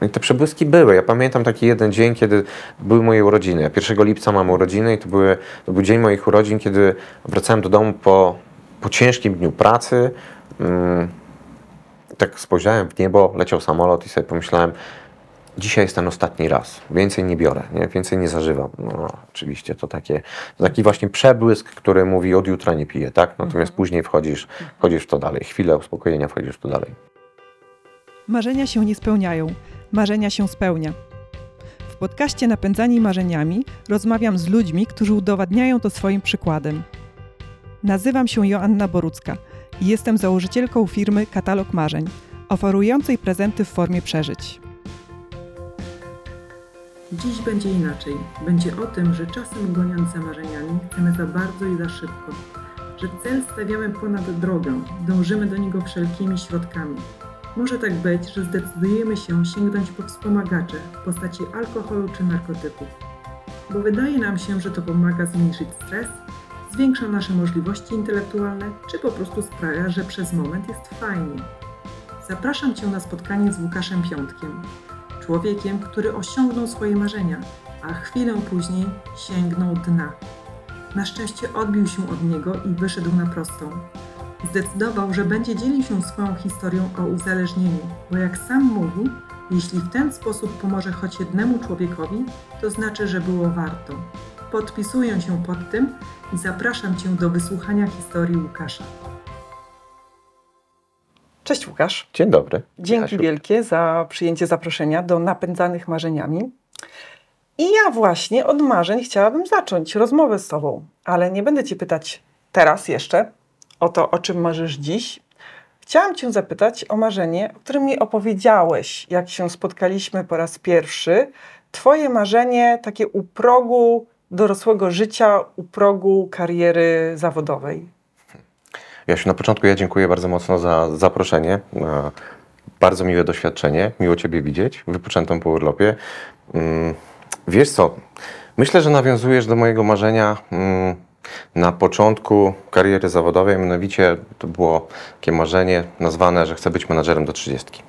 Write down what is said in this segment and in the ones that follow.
No i te przebłyski były. Ja pamiętam taki jeden dzień, kiedy były moje urodziny. Ja 1 lipca mam urodziny i to, były, to był dzień moich urodzin, kiedy wracałem do domu po, po ciężkim dniu pracy. Mm, tak spojrzałem w niebo, leciał samolot i sobie pomyślałem, dzisiaj jest ten ostatni raz, więcej nie biorę, nie? więcej nie zażywam. No, oczywiście to, takie, to taki właśnie przebłysk, który mówi od jutra nie piję, tak? Natomiast mhm. później wchodzisz, wchodzisz w to dalej, chwilę uspokojenia wchodzisz w to dalej. Marzenia się nie spełniają, marzenia się spełnia. W podcaście Napędzani Marzeniami rozmawiam z ludźmi, którzy udowadniają to swoim przykładem. Nazywam się Joanna Borucka i jestem założycielką firmy Katalog Marzeń, oferującej prezenty w formie przeżyć. Dziś będzie inaczej. Będzie o tym, że czasem goniąc za marzeniami chcemy za bardzo i za szybko, że cel stawiamy ponad drogę, dążymy do niego wszelkimi środkami. Może tak być, że zdecydujemy się sięgnąć po wspomagacze w postaci alkoholu czy narkotyków, bo wydaje nam się, że to pomaga zmniejszyć stres, zwiększa nasze możliwości intelektualne, czy po prostu sprawia, że przez moment jest fajnie. Zapraszam Cię na spotkanie z Łukaszem Piątkiem, człowiekiem, który osiągnął swoje marzenia, a chwilę później sięgnął dna. Na szczęście odbił się od niego i wyszedł na prostą. Zdecydował, że będzie dzielił się swoją historią o uzależnieniu, bo jak sam mówi, jeśli w ten sposób pomoże choć jednemu człowiekowi, to znaczy, że było warto. Podpisuję się pod tym i zapraszam Cię do wysłuchania historii Łukasza. Cześć Łukasz. Dzień dobry. Dzięki wielkie za przyjęcie zaproszenia do Napędzanych Marzeniami. I ja właśnie od marzeń chciałabym zacząć rozmowę z Tobą, ale nie będę Cię pytać teraz jeszcze o to, o czym marzysz dziś. Chciałam Cię zapytać o marzenie, o którym mi opowiedziałeś, jak się spotkaliśmy po raz pierwszy. Twoje marzenie takie u progu dorosłego życia, u progu kariery zawodowej. Jasiu, na początku ja dziękuję bardzo mocno za zaproszenie. Bardzo miłe doświadczenie, miło Ciebie widzieć, wypoczętą po urlopie. Mm, wiesz co, myślę, że nawiązujesz do mojego marzenia mm, na początku kariery zawodowej, mianowicie to było takie marzenie nazwane, że chcę być menadżerem do 30.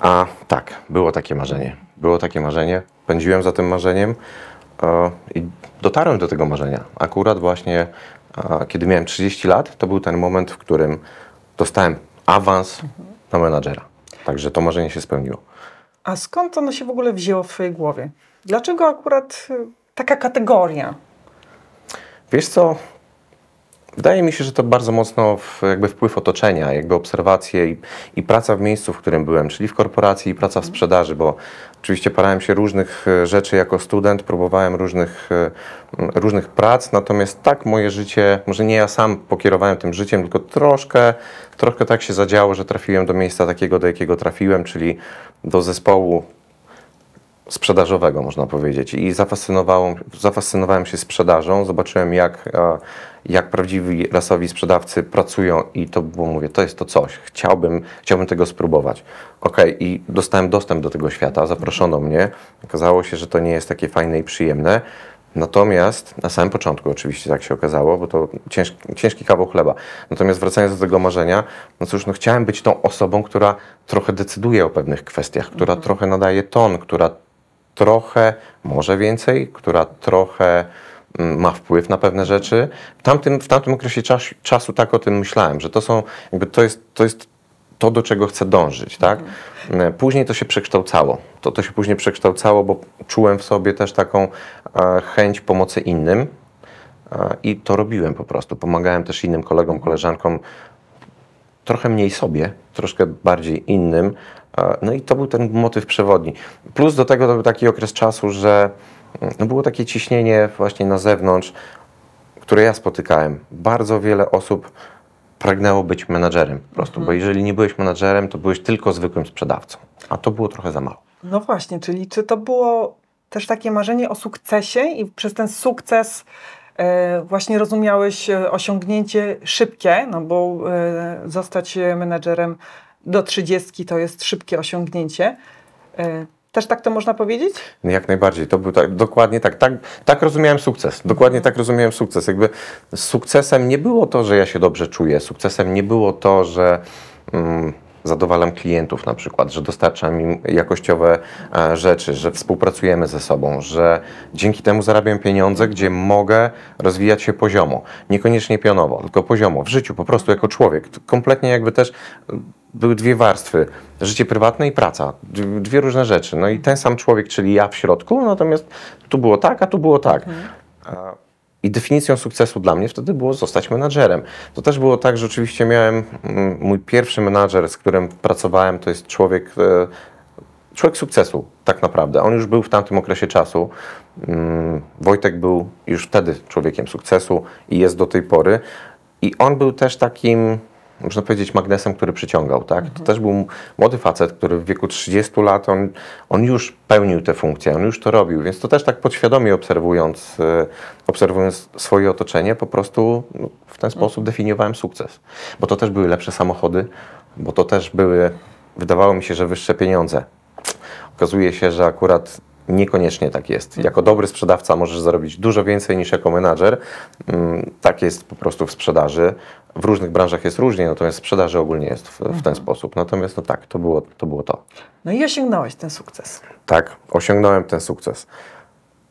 A tak, było takie marzenie. Było takie marzenie. Pędziłem za tym marzeniem e, i dotarłem do tego marzenia. Akurat właśnie kiedy miałem 30 lat, to był ten moment, w którym dostałem awans na menadżera. Także to marzenie się spełniło. A skąd ono się w ogóle wzięło w Twojej głowie? Dlaczego akurat y, taka kategoria? Wiesz co, Wydaje mi się, że to bardzo mocno w, jakby wpływ otoczenia, jakby obserwacje i, i, praca w miejscu, w którym byłem, czyli w korporacji i praca w sprzedaży, bo oczywiście parałem się różnych e, rzeczy jako student, próbowałem różnych, e, różnych prac, natomiast tak moje życie, może nie ja sam pokierowałem tym życiem, tylko troszkę, troszkę tak się zadziało, że trafiłem do miejsca takiego, do jakiego trafiłem, czyli do zespołu sprzedażowego, można powiedzieć. I zafascynowałem się sprzedażą, zobaczyłem jak, jak prawdziwi rasowi sprzedawcy pracują i to było, mówię, to jest to coś, chciałbym, chciałbym tego spróbować. Ok, i dostałem dostęp do tego świata, zaproszono mnie, okazało się, że to nie jest takie fajne i przyjemne, Natomiast na samym początku oczywiście tak się okazało, bo to ciężki, ciężki kawał chleba. Natomiast wracając do tego marzenia, no cóż, no chciałem być tą osobą, która trochę decyduje o pewnych kwestiach, która mhm. trochę nadaje ton, która trochę, może więcej, która trochę mm, ma wpływ na pewne rzeczy. W tamtym, w tamtym okresie czas, czasu tak o tym myślałem, że to są, jakby to jest, to jest to, do czego chcę dążyć, tak? Mhm. Później to się przekształcało. To, to się później przekształcało, bo czułem w sobie też taką e, chęć pomocy innym e, i to robiłem po prostu. Pomagałem też innym kolegom, koleżankom, trochę mniej sobie, troszkę bardziej innym, no i to był ten motyw przewodni. Plus do tego to był taki okres czasu, że mm, no było takie ciśnienie właśnie na zewnątrz, które ja spotykałem. Bardzo wiele osób pragnęło być menadżerem po prostu, mhm. bo jeżeli nie byłeś menadżerem, to byłeś tylko zwykłym sprzedawcą, a to było trochę za mało. No właśnie, czyli czy to było też takie marzenie o sukcesie i przez ten sukces e, właśnie rozumiałeś e, osiągnięcie szybkie, no bo e, zostać menadżerem do 30 to jest szybkie osiągnięcie. E, też tak to można powiedzieć? No jak najbardziej. To był tak, dokładnie tak. tak. Tak rozumiałem sukces. Dokładnie tak rozumiałem sukces. Jakby sukcesem nie było to, że ja się dobrze czuję. Sukcesem nie było to, że mm, zadowalam klientów na przykład, że dostarczam im jakościowe e, rzeczy, że współpracujemy ze sobą, że dzięki temu zarabiam pieniądze, gdzie mogę rozwijać się poziomo. Niekoniecznie pionowo, tylko poziomo, w życiu, po prostu jako człowiek. Kompletnie jakby też były dwie warstwy, życie prywatne i praca. Dwie różne rzeczy. No i ten sam człowiek, czyli ja w środku, natomiast tu było tak, a tu było tak. A- I definicją sukcesu dla mnie wtedy było zostać menadżerem. To też było tak, że oczywiście miałem mm, mój pierwszy menadżer, z którym pracowałem, to jest człowiek, e, człowiek sukcesu, tak naprawdę. On już był w tamtym okresie czasu. Mm, Wojtek był już wtedy człowiekiem sukcesu i jest do tej pory. I on był też takim, można powiedzieć, magnesem, który przyciągał. Tak? To też był młody facet, który w wieku 30 lat, on, on już pełnił te funkcje, on już to robił, więc to też tak podświadomie obserwując, e, obserwując swoje otoczenie, po prostu no, w ten sposób definiowałem sukces. Bo to też były lepsze samochody, bo to też były, wydawało mi się, że wyższe pieniądze. Okazuje się, że akurat niekoniecznie tak jest. Jako dobry sprzedawca możesz zarobić dużo więcej niż jako menadżer. Mm, Tak jest po prostu w sprzedaży. W różnych branżach jest różnie, natomiast w sprzedaży ogólnie jest w, w ten sposób. Natomiast no tak, to było to. Było to. No i osiągnąłeś ten sukces. Tak, osiągnąłem ten sukces.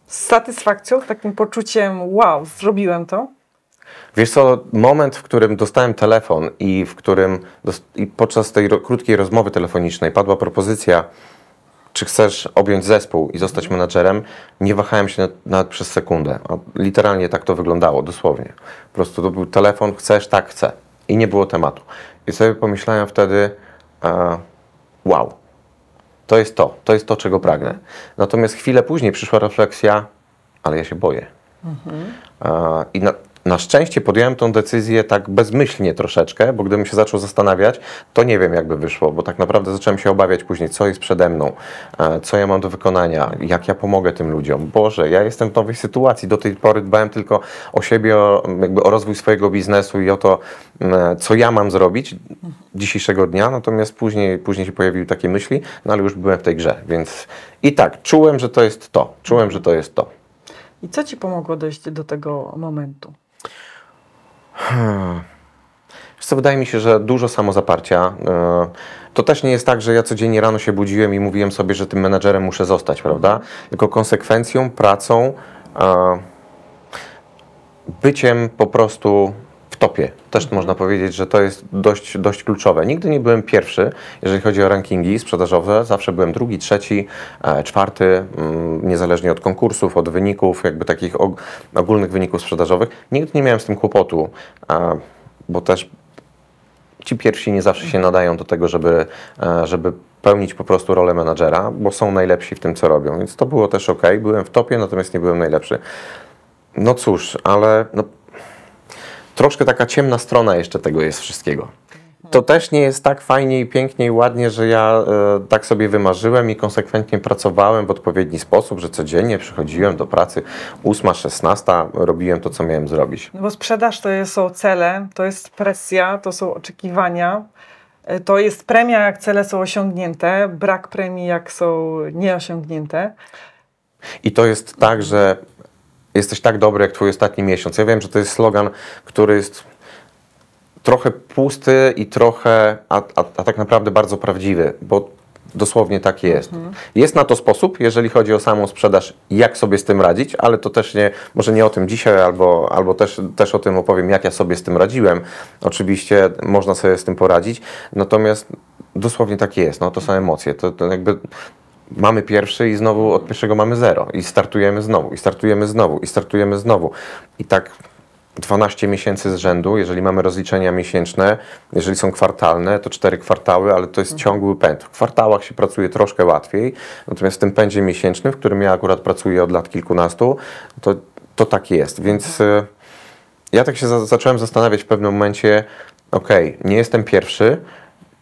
Z satysfakcją, takim poczuciem, wow, zrobiłem to. Wiesz co, moment, w którym dostałem telefon i w którym i podczas tej ro- krótkiej rozmowy telefonicznej padła propozycja, czy chcesz objąć zespół i zostać menadżerem, nie wahałem się nawet, nawet przez sekundę. Literalnie tak to wyglądało, dosłownie. Po prostu to był telefon, chcesz, tak, chcę. I nie było tematu. I sobie pomyślałem wtedy, e, wow, to jest to, to jest to, czego pragnę. Natomiast chwilę później przyszła refleksja, ale ja się boję. E, I na, na szczęście podjąłem tą decyzję tak bezmyślnie troszeczkę, bo gdybym się zaczął zastanawiać, to nie wiem, jakby wyszło, bo tak naprawdę zacząłem się obawiać później, co jest przede mną, e, co ja mam do wykonania, jak ja pomogę tym ludziom. Boże, ja jestem w nowej sytuacji. Do tej pory dbałem tylko o siebie, o, jakby o rozwój swojego biznesu i o to, m, co ja mam zrobić dzisiejszego dnia, natomiast później, później się pojawiły takie myśli, no ale już byłem w tej grze, więc i tak, czułem, że to jest to. Czułem, że to jest to. I co ci pomogło dojść do tego momentu? Wiesz co, wydaje mi się, że dużo samozaparcia. e, To też nie jest tak, że ja codziennie rano się budziłem i mówiłem sobie, że tym menadżerem muszę zostać, prawda? Tylko konsekwencją, pracą, byciem po prostu topie. Też można powiedzieć, że to jest dość, dość kluczowe. Nigdy nie byłem pierwszy, jeżeli chodzi o rankingi sprzedażowe. Zawsze byłem drugi, trzeci, e, czwarty, mm, niezależnie od konkursów, od wyników, jakby takich og- ogólnych wyników sprzedażowych. Nigdy nie miałem z tym kłopotu, bo też ci pierwsi nie zawsze się nadają do tego, żeby, e, żeby pełnić po prostu rolę menadżera, bo są najlepsi w tym, co robią. Więc to było też ok. Byłem w topie, natomiast nie byłem najlepszy. No cóż, ale no, troszkę taka ciemna strona jeszcze tego jest wszystkiego. To też nie jest tak fajnie i pięknie i ładnie, że ja e, tak sobie wymarzyłem i konsekwentnie pracowałem w odpowiedni sposób, że codziennie przychodziłem do pracy 8, 16, robiłem to, co miałem zrobić. No bo sprzedaż to są cele, to jest presja, to są oczekiwania, e, to jest premia, jak cele są osiągnięte, brak premii, jak są nieosiągnięte. I to jest tak, że jesteś tak dobry jak twój ostatni miesiąc. Ja wiem, że to jest slogan, który jest trochę pusty i trochę, a, a, a tak naprawdę bardzo prawdziwy, bo dosłownie tak jest. Jest na to sposób, jeżeli chodzi o samą sprzedaż, jak sobie z tym radzić, ale to też nie, może nie o tym dzisiaj, albo, albo też, też o tym opowiem, jak ja sobie z tym radziłem. Oczywiście można sobie z tym poradzić, natomiast dosłownie tak jest, no to są emocje, to, to jakby mamy pierwszy i znowu od pierwszego mamy zero i startujemy znowu, i startujemy znowu, i startujemy znowu. I tak 12 miesięcy z rzędu, jeżeli mamy rozliczenia miesięczne, jeżeli są kwartalne, to cztery kwartały, ale to jest ciągły pęd. W kwartałach się pracuje troszkę łatwiej, natomiast w tym pędzie miesięcznym, w którym ja akurat pracuję od lat kilkunastu, to, to tak jest. Więc y, ja tak się za, zacząłem zastanawiać w pewnym momencie, okej, nie jestem pierwszy,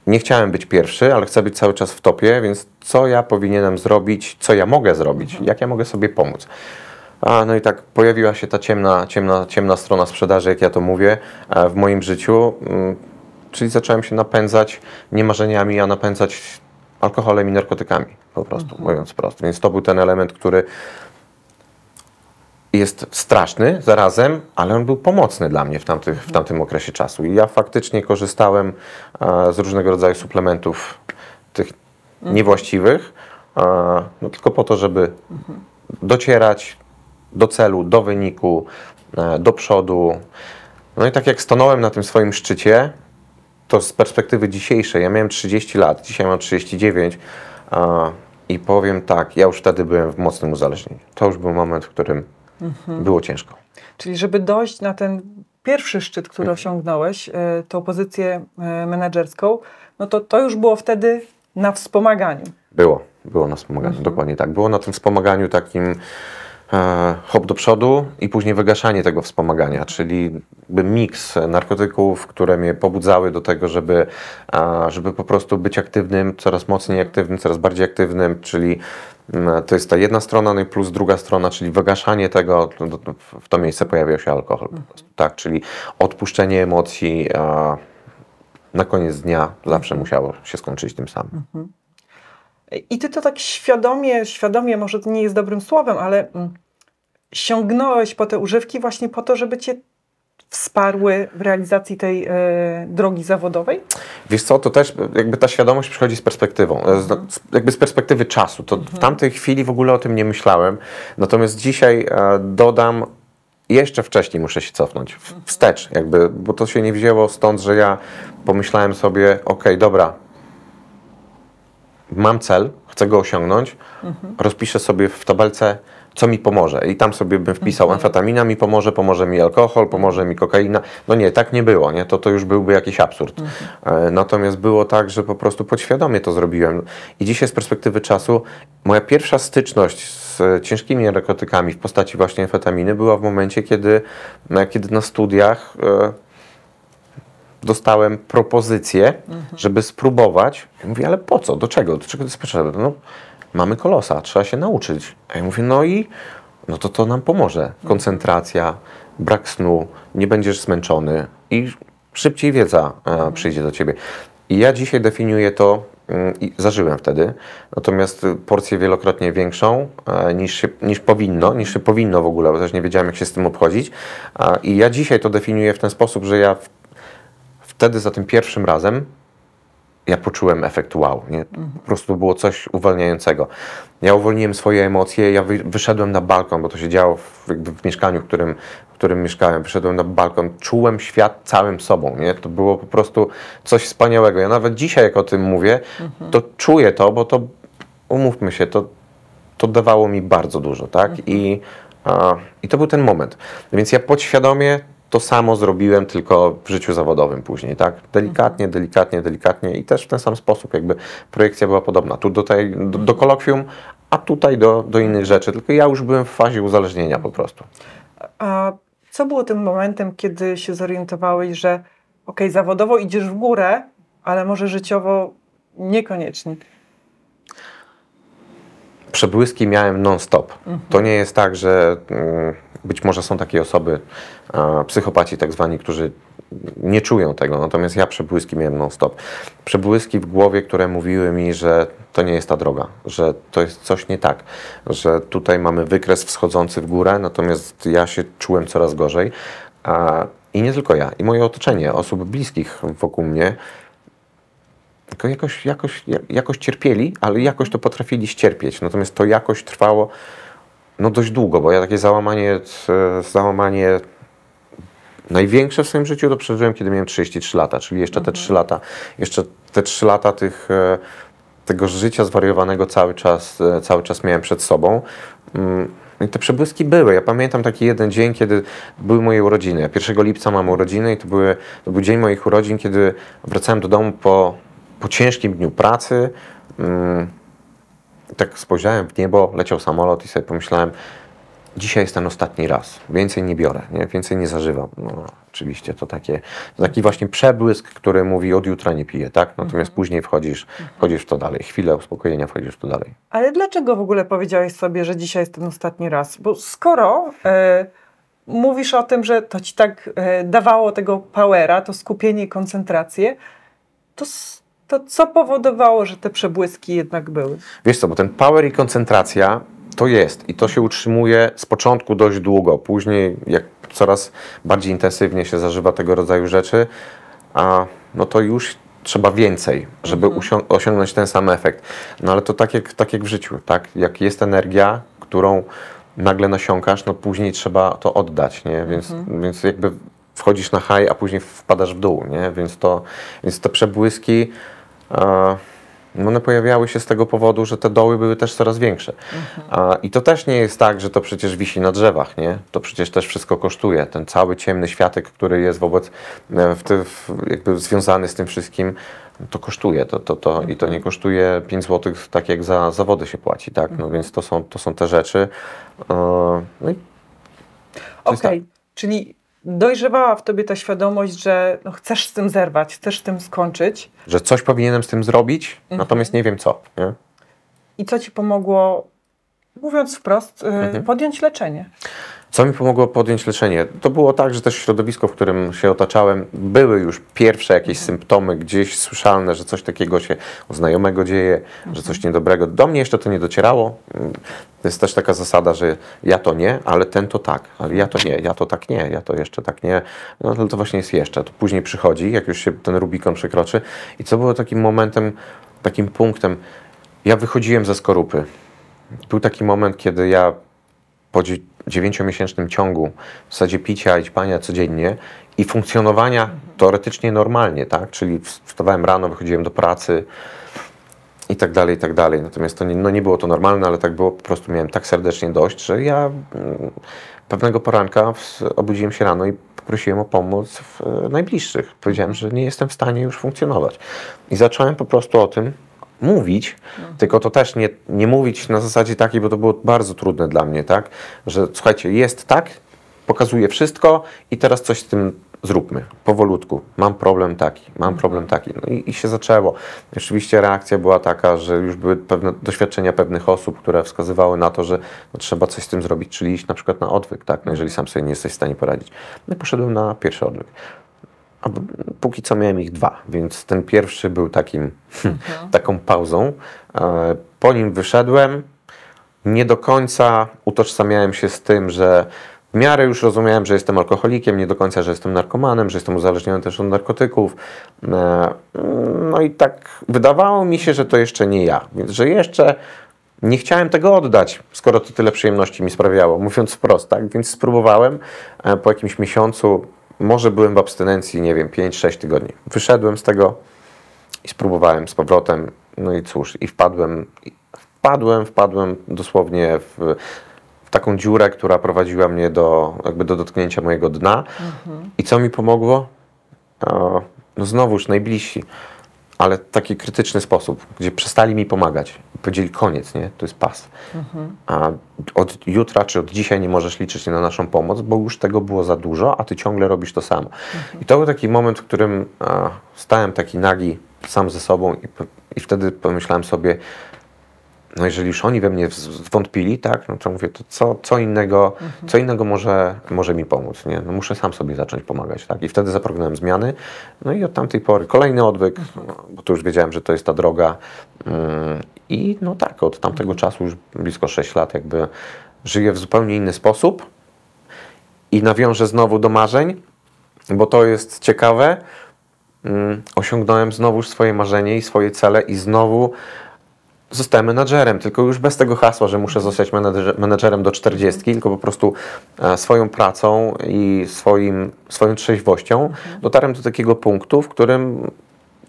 nie chciałem być pierwszy, ale chcę być cały czas w topie, więc co ja powinienem zrobić, co ja mogę zrobić, jak ja mogę sobie pomóc. A, no i tak pojawiła się ta ciemna, ciemna, ciemna strona sprzedaży, jak ja to mówię, e, w moim życiu. mm, Czyli zacząłem się napędzać nie marzeniami, a napędzać alkoholem i narkotykami, po prostu, mówiąc prosto. Więc to był ten element, który jest straszny zarazem, ale on był pomocny dla mnie w, tamtych, w tamtym okresie czasu. I ja faktycznie korzystałem z różnego rodzaju suplementów tych niewłaściwych, e, no tylko po to, żeby docierać do celu, do wyniku, e, do przodu. No i tak jak stanąłem na tym swoim szczycie, to z perspektywy dzisiejszej, ja miałem 30 lat, dzisiaj mam 39 e, i powiem tak, ja już wtedy byłem w mocnym uzależnieniu. To już był moment, w którym było ciężko. Czyli żeby dojść na ten pierwszy szczyt, który Mhm. osiągnąłeś, e, tą pozycję e, menedżerską, no to to już było wtedy na wspomaganiu. Było, było na wspomaganiu, dokładnie tak. Było na tym wspomaganiu takim e, hop do przodu i później wygaszanie tego wspomagania, czyli jakby miks narkotyków, które mnie pobudzały do tego, żeby, e, żeby po prostu być aktywnym, coraz mocniej aktywnym, coraz bardziej aktywnym, czyli to jest ta jedna strona, no i plus druga strona, czyli wygaszanie tego, w to miejsce pojawiał się alkohol po prostu, tak, czyli odpuszczenie emocji, a na koniec dnia zawsze musiało się skończyć tym samym. I ty to tak świadomie, świadomie może to nie jest dobrym słowem, ale mm, sięgnąłeś po te używki właśnie po to, żeby cię wsparły w realizacji tej e, drogi zawodowej? Wiesz co, to też jakby ta świadomość przychodzi z perspektywą, e, z, z, jakby z perspektywy czasu. To w tamtej chwili w ogóle o tym nie myślałem, natomiast dzisiaj e, dodam, jeszcze wcześniej muszę się cofnąć, w- wstecz jakby, bo to się nie wzięło stąd, że ja pomyślałem sobie, okej, dobra, mam cel, chcę go osiągnąć, rozpiszę sobie w tabelce, co mi pomoże. I tam sobie bym wpisał, amfetamina mi pomoże, pomoże mi alkohol, pomoże mi kokaina. No nie, tak nie było, nie? To, to już byłby jakiś absurd. E, Natomiast było tak, że po prostu podświadomie to zrobiłem. I dzisiaj z perspektywy czasu, moja pierwsza styczność z ciężkimi narkotykami w postaci właśnie amfetaminy była w momencie, kiedy, e, kiedy na studiach e, dostałem propozycję, żeby spróbować. Ja mówię, ale po co? Do czego? Do czego to jest potrzebne? No, mamy kolosa, trzeba się nauczyć. A ja mówię, no i no to to nam pomoże. Koncentracja, brak snu, nie będziesz zmęczony i szybciej wiedza e, przyjdzie do ciebie. I ja dzisiaj definiuję to, mm, i zażyłem wtedy, natomiast porcję wielokrotnie większą e, niż, się, niż powinno, niż się powinno w ogóle, bo też nie wiedziałem, jak się z tym obchodzić. I ja dzisiaj to definiuję w ten sposób, że ja wtedy za tym pierwszym razem ja poczułem efekt wow. Nie? Po prostu było coś uwalniającego. Ja uwolniłem swoje emocje, ja wy, wyszedłem na balkon, bo to się działo w, w mieszkaniu, w którym, w którym mieszkałem. Wyszedłem na balkon, czułem świat całym sobą. Nie? To było po prostu coś wspaniałego. Ja nawet dzisiaj, jak o tym mówię, to czuję to, bo to, umówmy się, to, to dawało mi bardzo dużo, tak? I, a, I to był ten moment. Więc ja podświadomie to samo zrobiłem, tylko w życiu zawodowym później, tak? Delikatnie, delikatnie, delikatnie i też w ten sam sposób, jakby projekcja była podobna. Tu do, tej, do, do kolokwium, a tutaj do, do innych rzeczy, tylko ja już byłem w fazie uzależnienia po prostu. A co było tym momentem, kiedy się zorientowałeś, że okej, zawodowo idziesz w górę, ale może życiowo niekoniecznie? przebłyski miałem non-stop. To nie jest tak, że mm, być może są takie osoby, e, psychopaci tak zwani, którzy nie czują tego, natomiast ja przebłyski miałem non-stop. Przebłyski w głowie, które mówiły mi, że to nie jest ta droga, że to jest coś nie tak, że tutaj mamy wykres wschodzący w górę, natomiast ja się czułem coraz gorzej. I nie tylko ja, i moje otoczenie, osób bliskich wokół mnie, tylko jakoś, jakoś, ja- jakoś cierpieli, ale jakoś to potrafili ścierpieć. Natomiast to jakoś trwało no dość długo, bo ja takie załamanie, e, załamanie największe w swoim życiu to przeżyłem, kiedy miałem 33 lata, czyli jeszcze te 3 lata, jeszcze te 3 lata tych, e, tego życia zwariowanego cały czas, e, cały czas miałem przed sobą. Mm, I te przebłyski były. Ja pamiętam taki jeden dzień, kiedy były moje urodziny. Ja 1 lipca mam urodziny i to, były, to był dzień moich urodzin, kiedy wracałem do domu po, po ciężkim dniu pracy. Tak spojrzałem w niebo, leciał samolot i sobie pomyślałem, dzisiaj jest ten ostatni raz. Więcej nie biorę, nie? więcej nie zażywam. No, oczywiście to takie, to taki właśnie przebłysk, który mówi od jutra nie piję, tak? Natomiast później wchodzisz, wchodzisz w to dalej. Chwilę uspokojenia, wchodzisz w to dalej. Ale dlaczego w ogóle powiedziałeś sobie, że dzisiaj jest ten ostatni raz? Bo skoro e, mówisz o tym, że to ci tak e, dawało tego powera, to skupienie i koncentrację, to, to co powodowało, że te przebłyski jednak były? Wiesz co, bo ten power i koncentracja to jest i to się utrzymuje z początku dość długo. Później, jak coraz bardziej intensywnie się zażywa tego rodzaju rzeczy, a no to już trzeba więcej, żeby usią- osiągnąć ten sam efekt. No ale to tak jak, tak jak w życiu, tak? Jak jest energia, którą nagle nasiąkasz, no później trzeba to oddać, nie? Więc, więc jakby wchodzisz na high, a później wpadasz w dół, nie? Więc to, więc te przebłyski, one pojawiały się z tego powodu, że te doły były też coraz większe. A, I to też nie jest tak, że to przecież wisi na drzewach, nie? To przecież też wszystko kosztuje. Ten cały ciemny światek, który jest wobec, e, w ty, w, jakby związany z tym wszystkim, to kosztuje. To, to, to, I to nie kosztuje 5 zł, tak jak za zawody się płaci, tak? No więc to są, to są te rzeczy. No i jest Okej, czyli dojrzewała w tobie ta świadomość, że no, chcesz z tym zerwać, chcesz z tym skończyć. że coś powinienem z tym zrobić, natomiast nie wiem co. Nie? I co ci pomogło, mówiąc wprost, y, Mhm. podjąć leczenie? Co mi pomogło podjąć leczenie? To było tak, że też środowisko, w którym się otaczałem, były już pierwsze jakieś symptomy gdzieś słyszalne, że coś takiego się u znajomego dzieje, że coś niedobrego. Do mnie jeszcze to nie docierało. To jest też taka zasada, że ja to nie, ale ten to tak, ale ja to nie, ja to tak nie, ja to jeszcze tak nie. No ale to właśnie jest jeszcze. To później przychodzi, jak już się ten Rubikon przekroczy. I co było takim momentem, takim punktem? Ja wychodziłem ze skorupy. Był taki moment, kiedy ja po dziewięciomiesięcznym ciągu w zasadzie picia i ćpania codziennie i funkcjonowania teoretycznie normalnie, tak? Czyli wstawałem rano, wychodziłem do pracy i tak dalej, i tak dalej. Natomiast to nie, no nie było to normalne, ale tak było, po prostu miałem tak serdecznie dość, że ja mm, pewnego poranka obudziłem się rano i poprosiłem o pomoc w, e, najbliższych. Powiedziałem, że nie jestem w stanie już funkcjonować. I zacząłem po prostu o tym mówić, tylko to też nie, nie mówić na zasadzie takiej, bo to było bardzo trudne dla mnie, tak? Że słuchajcie, jest tak, pokazuję wszystko i teraz coś z tym zróbmy, powolutku. Mam problem taki, mam problem taki. No i, i się zaczęło. Oczywiście reakcja była taka, że już były pewne doświadczenia pewnych osób, które wskazywały na to, że no, trzeba coś z tym zrobić, czyli iść na przykład na odwyk, tak? No, jeżeli sam sobie nie jesteś w stanie poradzić. No i poszedłem na pierwszy odwyk. A póki co miałem ich dwa, więc ten pierwszy był takim, taką pauzą. E, Po nim wyszedłem. Nie do końca utożsamiałem się z tym, że w miarę już rozumiałem, że jestem alkoholikiem, nie do końca, że jestem narkomanem, że jestem uzależniony też od narkotyków. E, No i tak wydawało mi się, że to jeszcze nie ja, więc że jeszcze nie chciałem tego oddać, skoro to tyle przyjemności mi sprawiało, mówiąc wprost, tak? Więc spróbowałem e, po jakimś miesiącu, może byłem w abstynencji, nie wiem, 5-6 tygodni. Wyszedłem z tego i spróbowałem z powrotem, no i cóż, i wpadłem, wpadłem, wpadłem dosłownie w, w taką dziurę, która prowadziła mnie do, jakby do dotknięcia mojego dna. I co mi pomogło? O, no znowuż najbliżsi, ale w taki krytyczny sposób, gdzie przestali mi pomagać. Powiedzieli koniec, nie? To jest pas. A od jutra czy od dzisiaj nie możesz liczyć na naszą pomoc, bo już tego było za dużo, a ty ciągle robisz to samo. I to był taki moment, w którym a, stałem taki nagi sam ze sobą i, i wtedy pomyślałem sobie, no jeżeli już oni we mnie w- zwątpili, tak, no to mówię, to co, co innego, co innego może, może mi pomóc, nie? No muszę sam sobie zacząć pomagać, tak? I wtedy zaprognąłem zmiany, no i od tamtej pory kolejny odwyk, no, bo tu już wiedziałem, że to jest ta droga mm, i no tak, od tamtego czasu już blisko 6 lat jakby żyję w zupełnie inny sposób i nawiążę znowu do marzeń, bo to jest ciekawe, mm, osiągnąłem znowu swoje marzenie i swoje cele i znowu zostałem menadżerem, tylko już bez tego hasła, że muszę zostać menadżer, menadżerem do 40, tylko po prostu e, swoją pracą i swoim, swoją trzeźwością dotarłem do takiego punktu, w którym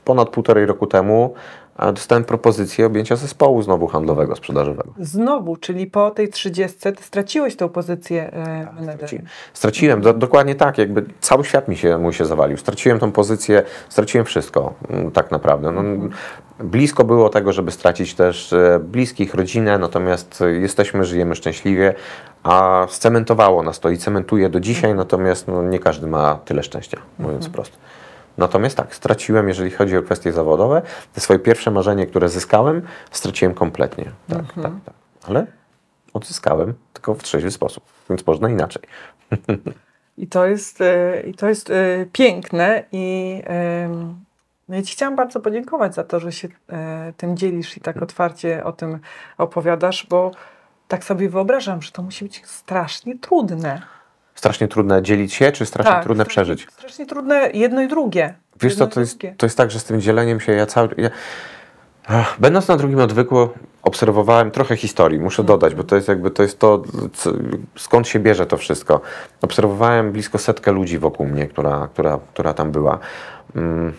ponad półtorej roku temu e, dostałem propozycję objęcia zespołu znowu handlowego, sprzedażowego. Znowu, czyli po tej 30 ty straciłeś tą pozycję e, Tak, menedżera. Straciłem, do, dokładnie tak, jakby cały świat mi się, mój się zawalił. Straciłem tą pozycję, straciłem wszystko, mm, tak naprawdę. No, blisko było tego, żeby stracić też e, bliskich, rodzinę, natomiast e, jesteśmy, żyjemy szczęśliwie, a scementowało nas to i cementuje do dzisiaj, natomiast no, nie każdy ma tyle szczęścia, mówiąc wprost. Natomiast tak, straciłem, jeżeli chodzi o kwestie zawodowe, te swoje pierwsze marzenie, które zyskałem, straciłem kompletnie. Tak, tak, tak. Ale odzyskałem, tylko w trzeźwy sposób, więc można inaczej. I to jest, e, i to jest piękne i no ja Ci chciałam bardzo podziękować za to, że się e, tym dzielisz i tak otwarcie o tym opowiadasz, bo tak sobie wyobrażam, że to musi być strasznie trudne. Strasznie trudne dzielić się, czy strasznie Tak, trudne strasznie- przeżyć? Strasznie trudne jedno i drugie. Wiesz jedno co, to jest, to jest tak, że z tym dzieleniem się ja cały... Ja, będąc na drugim odwyku, obserwowałem trochę historii, muszę dodać, bo to jest jakby to, jest to skąd się bierze to wszystko. Obserwowałem blisko setkę ludzi wokół mnie, która, która, która tam była. Mm,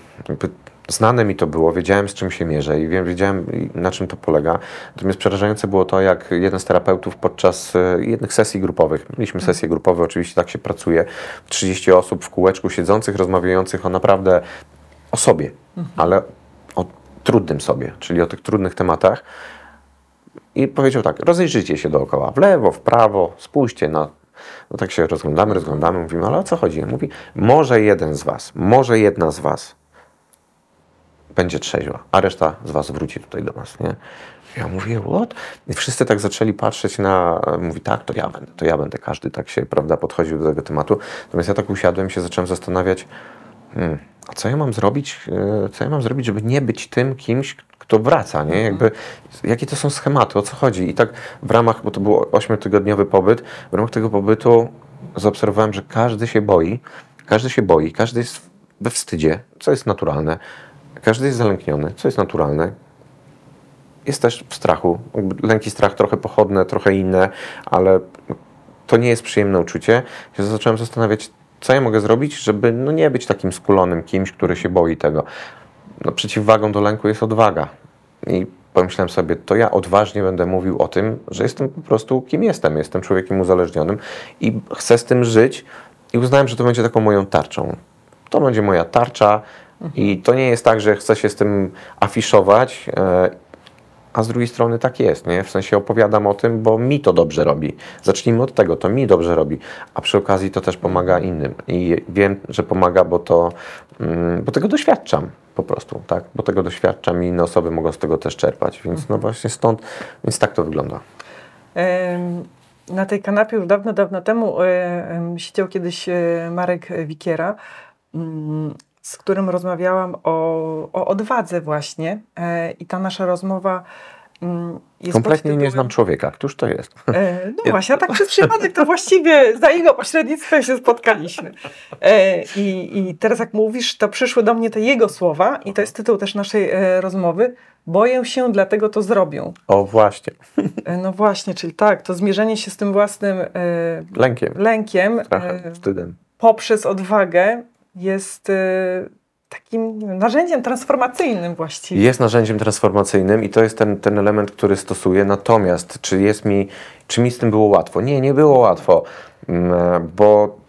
Znane mi to było, wiedziałem z czym się mierzę i wiedziałem na czym to polega. Natomiast przerażające było to, jak jeden z terapeutów podczas e, jednych sesji grupowych, mieliśmy sesje grupowe, oczywiście tak się pracuje, 30 osób w kółeczku siedzących, rozmawiających o naprawdę o sobie, ale o trudnym sobie, czyli o tych trudnych tematach. I powiedział tak, rozejrzyjcie się dookoła, w lewo, w prawo, spójrzcie na... No tak się rozglądamy, rozglądamy, mówimy, ale o co chodzi? Mówi, może jeden z was, może jedna z was będzie trzeźwa, a reszta z was wróci tutaj do nas, nie? Ja mówię, what? I wszyscy tak zaczęli patrzeć na, mówi, tak, to ja będę, to ja będę, każdy tak się, prawda, podchodził do tego tematu. Natomiast ja tak usiadłem się zacząłem zastanawiać, hmm, a co ja mam zrobić, e, co ja mam zrobić, żeby nie być tym kimś, kto wraca, nie? Jakby, jakie to są schematy, o co chodzi? I tak w ramach, bo to był ośmiotygodniowy pobyt, w ramach tego pobytu zaobserwowałem, że każdy się boi, każdy się boi, każdy jest we wstydzie, co jest naturalne, każdy jest zalękniony, co jest naturalne, jest też w strachu. Jakby Lęk i strach trochę pochodne, trochę inne, ale to nie jest przyjemne uczucie. Ja zacząłem zastanawiać, co ja mogę zrobić, żeby no, nie być takim skulonym kimś, który się boi tego. No, przeciwwagą do lęku jest odwaga. I pomyślałem sobie, to ja odważnie będę mówił o tym, że jestem po prostu kim jestem. Jestem człowiekiem uzależnionym i chcę z tym żyć i uznałem, że to będzie taką moją tarczą. To będzie moja tarcza i to nie jest tak, że chcę się z tym afiszować, e, a z drugiej strony tak jest, nie? W sensie opowiadam o tym, bo mi to dobrze robi. Zacznijmy od tego, to mi dobrze robi, a przy okazji to też pomaga innym. I wiem, że pomaga, bo to, mm, bo tego doświadczam po prostu, tak? Bo tego doświadczam i inne osoby mogą z tego też czerpać, więc no właśnie stąd, więc tak to wygląda. Na tej kanapie już dawno, dawno temu em, siedział kiedyś e, Marek Wikiera, mm, z którym rozmawiałam o, o odwadze właśnie e, i ta nasza rozmowa mm, jest Kompletnie nie tytułem- znam człowieka. Któż to jest? E, No właśnie, a tak przez przypadek to właściwie za jego pośrednictwem się spotkaliśmy. E, I, I teraz jak mówisz, to przyszły do mnie te jego słowa i to jest tytuł też naszej e, rozmowy. Boję się, dlatego to zrobią. O, właśnie. E, No właśnie, czyli tak, to zmierzenie się z tym własnym e, Lękiem. lękiem Strachem, wstydem. poprzez odwagę jest e, takim narzędziem transformacyjnym właściwie. Jest narzędziem transformacyjnym i to jest ten, ten element, który stosuję. Natomiast czy jest mi, czy mi z tym było łatwo? Nie, nie było łatwo, mm, bo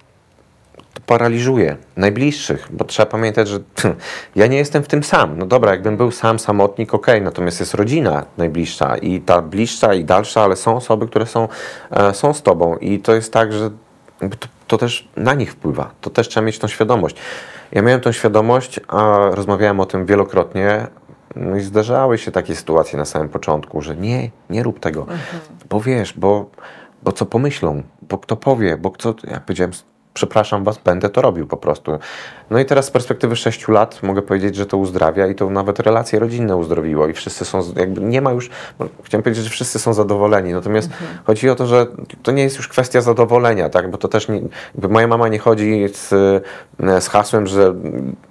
paraliżuje najbliższych, bo trzeba pamiętać, że ja nie jestem w tym sam. No dobra, jakbym był sam, samotnik, okej, natomiast jest rodzina najbliższa i ta bliższa i dalsza, ale są osoby, które są, e, są z tobą i to jest tak, że to, też na nich wpływa. To też trzeba mieć tą świadomość. Ja miałem tą świadomość, a rozmawiałem o tym wielokrotnie. No i zdarzały się takie sytuacje na samym początku, że nie, nie rób tego, bo wiesz, bo, bo co pomyślą, bo kto powie, bo kto, ja powiedziałem, przepraszam was, będę to robił po prostu. No i teraz z perspektywy 6 lat mogę powiedzieć, że to uzdrawia i to nawet relacje rodzinne uzdrowiło i wszyscy są, jakby nie ma już, no, chciałem powiedzieć, że wszyscy są zadowoleni, natomiast chodzi o to, że to nie jest już kwestia zadowolenia, tak, bo to też nie, moja mama nie chodzi z, z hasłem, że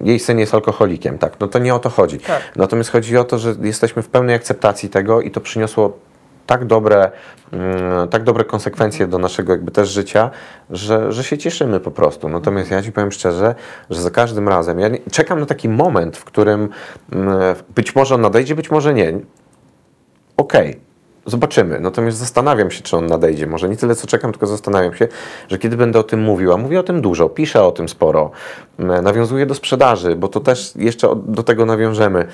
jej syn jest alkoholikiem, tak, no to nie o to chodzi. Tak. Natomiast chodzi o to, że jesteśmy w pełnej akceptacji tego i to przyniosło tak dobre, mm, tak dobre konsekwencje do naszego jakby też życia, że, że się cieszymy po prostu. Natomiast ja Ci powiem szczerze, że za każdym razem, ja czekam na taki moment, w którym mm, być może on nadejdzie, być może nie. Okej, zobaczymy. Natomiast zastanawiam się, czy on nadejdzie. Może nie tyle, co czekam, tylko zastanawiam się, że kiedy będę o tym mówił, a mówię o tym dużo, piszę o tym sporo, mm, nawiązuję do sprzedaży, bo to też jeszcze do tego nawiążemy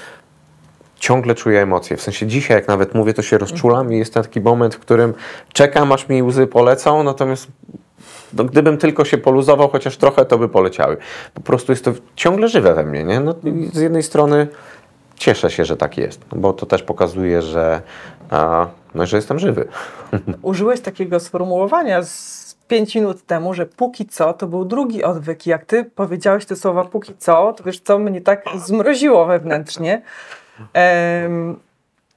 ciągle czuję emocje. W sensie dzisiaj, jak nawet mówię, to się rozczulam i jest taki moment, w którym czekam, aż mi łzy polecą, natomiast no, gdybym tylko się poluzował chociaż trochę, to by poleciały. Po prostu jest to ciągle żywe we mnie. Nie? No, z jednej strony cieszę się, że tak jest, bo to też pokazuje, że, a, no, że jestem żywy. Użyłeś takiego sformułowania z pięć minut temu, że póki co to był drugi odwyk. Jak ty powiedziałeś te słowa póki co, to wiesz co, mnie tak zmroziło wewnętrznie.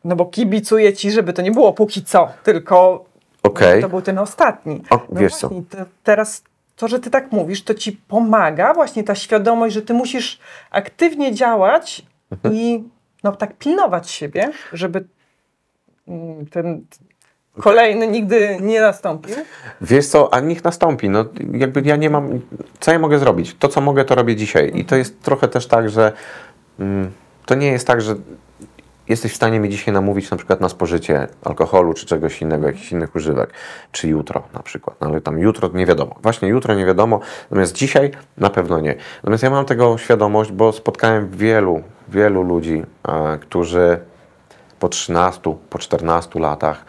No bo kibicuję ci, żeby to nie było póki co, tylko Okej. To był ten ostatni. O, wiesz co? właśnie, te- teraz to, że ty tak mówisz, to ci pomaga właśnie ta świadomość, że ty musisz aktywnie działać Mhm. i no tak pilnować siebie, żeby mm, ten kolejny nigdy nie nastąpił. Wiesz co, a niech nastąpi. No, jakby ja nie mam. Co ja mogę zrobić? To, co mogę, to robię dzisiaj. I to jest trochę też tak, że mm, to nie jest tak, że jesteś w stanie mi dzisiaj namówić na przykład na spożycie alkoholu czy czegoś innego, jakichś innych używek, czy jutro na przykład. No, ale tam jutro nie wiadomo. Właśnie jutro nie wiadomo, natomiast dzisiaj na pewno nie. Natomiast ja mam tego świadomość, bo spotkałem wielu, wielu ludzi, e, którzy po 13, po 14 latach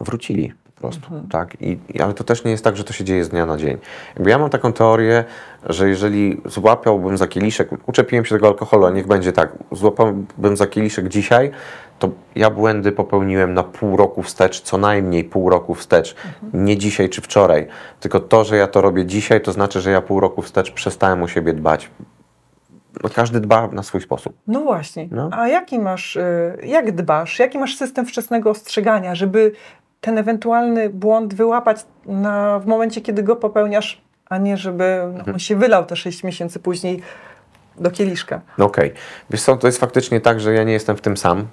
wrócili prostu, tak? I, ale to też nie jest tak, że to się dzieje z dnia na dzień. Jakby ja mam taką teorię, że jeżeli złapałbym za kieliszek, uczepiłem się tego alkoholu, a niech będzie tak, złapałbym za kieliszek dzisiaj, to ja błędy popełniłem na pół roku wstecz, co najmniej pół roku wstecz, nie dzisiaj czy wczoraj, tylko to, że ja to robię dzisiaj, to znaczy, że ja pół roku wstecz przestałem o siebie dbać. No, każdy dba na swój sposób. No właśnie. No. A jaki masz, y, jak dbasz, jaki masz system wczesnego ostrzegania, żeby ten ewentualny błąd wyłapać na, w momencie, kiedy go popełniasz, a nie żeby no, Mhm. on się wylał te 6 miesięcy później do kieliszka. Okej. Wiesz co, to jest faktycznie tak, że ja nie jestem w tym sam.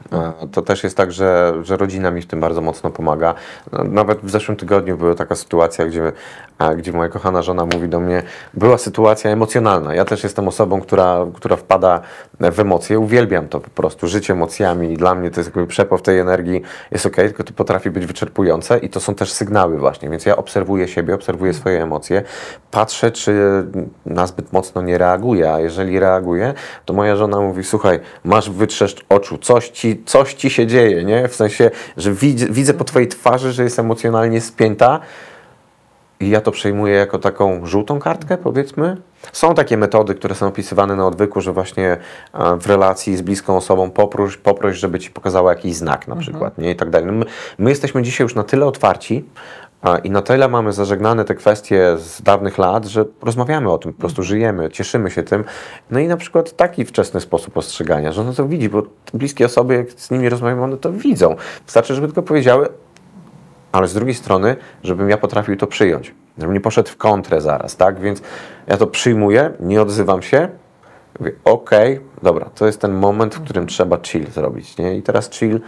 To też jest tak, że, że rodzina mi w tym bardzo mocno pomaga. No, Nawet w zeszłym tygodniu była taka sytuacja, gdzie, gdzie moja kochana żona mówi do mnie, była sytuacja emocjonalna. Ja też jestem osobą, która, która wpada w emocje. Uwielbiam to po prostu, życie emocjami dla mnie to jest jakby przepływ tej energii jest okej, tylko to potrafi być wyczerpujące i to są też sygnały właśnie, więc ja obserwuję siebie, obserwuję swoje emocje, patrzę, czy nazbyt mocno nie reaguję, a jeżeli reaguję, to moja żona mówi, słuchaj, masz wytrzeszcz oczu, coś ci, coś ci się dzieje, nie? W sensie, że widzę, widzę po twojej twarzy, że jest emocjonalnie spięta, i ja to przejmuję jako taką żółtą kartkę, powiedzmy. Są takie metody, które są opisywane na odwyku, że właśnie e, w relacji z bliską osobą poproś, poproś żeby ci pokazała jakiś znak na przykład, nie? I tak dalej. My, my jesteśmy dzisiaj już na tyle otwarci i na tyle mamy zażegnane te kwestie z dawnych lat, że rozmawiamy o tym, po prostu żyjemy, cieszymy się tym. No i na przykład taki wczesny sposób ostrzegania, że ono to widzi, bo bliskie osoby, jak z nimi rozmawiamy, one to widzą. Wystarczy, żeby tylko powiedziały, ale z drugiej strony, żebym ja potrafił to przyjąć, żebym nie poszedł w kontrę zaraz, tak? Więc ja to przyjmuję, nie odzywam się, mówię, okej, dobra, to jest ten moment, w którym trzeba chill zrobić, nie? I teraz chill,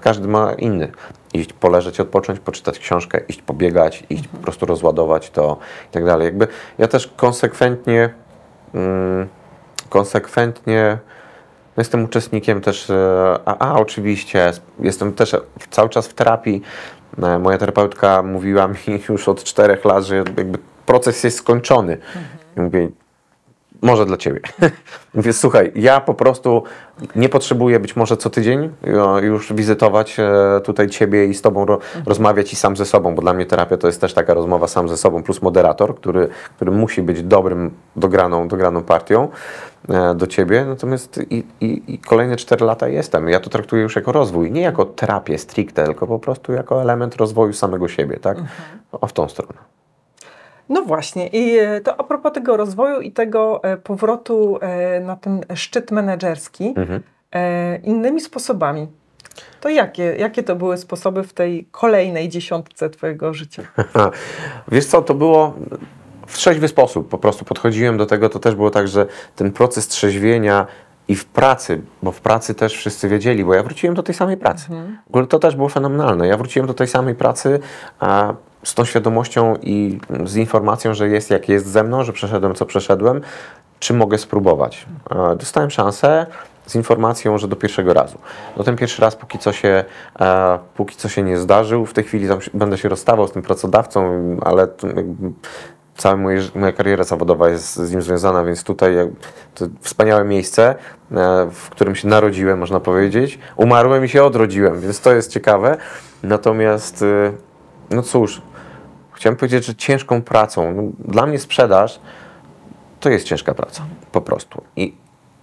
każdy ma inny. Iść poleżeć, odpocząć, poczytać książkę, iść pobiegać, iść po prostu rozładować to i tak dalej. Jakby ja też konsekwentnie, mm, konsekwentnie no Jestem uczestnikiem też, e, a, a oczywiście, jestem też cały czas w terapii. E, Moja terapeutka mówiła mi już od czterech lat, że jakby proces jest skończony. I mówię, może dla ciebie. Mówię, słuchaj, ja po prostu nie potrzebuję być może co tydzień e, już wizytować e, tutaj ciebie i z tobą ro, rozmawiać i sam ze sobą, bo dla mnie terapia to jest też taka rozmowa sam ze sobą plus moderator, który, który musi być dobrym, dograną, dograną partią e, do ciebie. Natomiast i, i, i kolejne 4 lata jestem. Ja to traktuję już jako rozwój, nie jako terapię stricte, tylko po prostu jako element rozwoju samego siebie, tak? O w tą stronę. No właśnie, i e, to a propos tego rozwoju i tego e, powrotu e, na ten szczyt menedżerski Mhm. innymi sposobami. To jakie, jakie to były sposoby w tej kolejnej dziesiątce Twojego życia? Wiesz co, to było w trzeźwy sposób. Po prostu podchodziłem do tego, to też było tak, że ten proces trzeźwienia i w pracy, bo w pracy też wszyscy wiedzieli, bo ja wróciłem do tej samej pracy. W ogóle to też było fenomenalne. Ja wróciłem do tej samej pracy a z tą świadomością i z informacją, że jest jak jest ze mną, że przeszedłem co przeszedłem, czy mogę spróbować. E, Dostałem szansę z informacją, że do pierwszego razu. No ten pierwszy raz póki co się, e, póki co się nie zdarzył. W tej chwili się, będę się rozstawał z tym pracodawcą, ale cała moja, moja kariera zawodowa jest z nim związana, więc tutaj to wspaniałe miejsce, e, w którym się narodziłem, można powiedzieć. Umarłem i się odrodziłem, więc to jest ciekawe. Natomiast, e, no cóż, chciałem powiedzieć, że ciężką pracą, no, dla mnie sprzedaż to jest ciężka praca, po prostu. I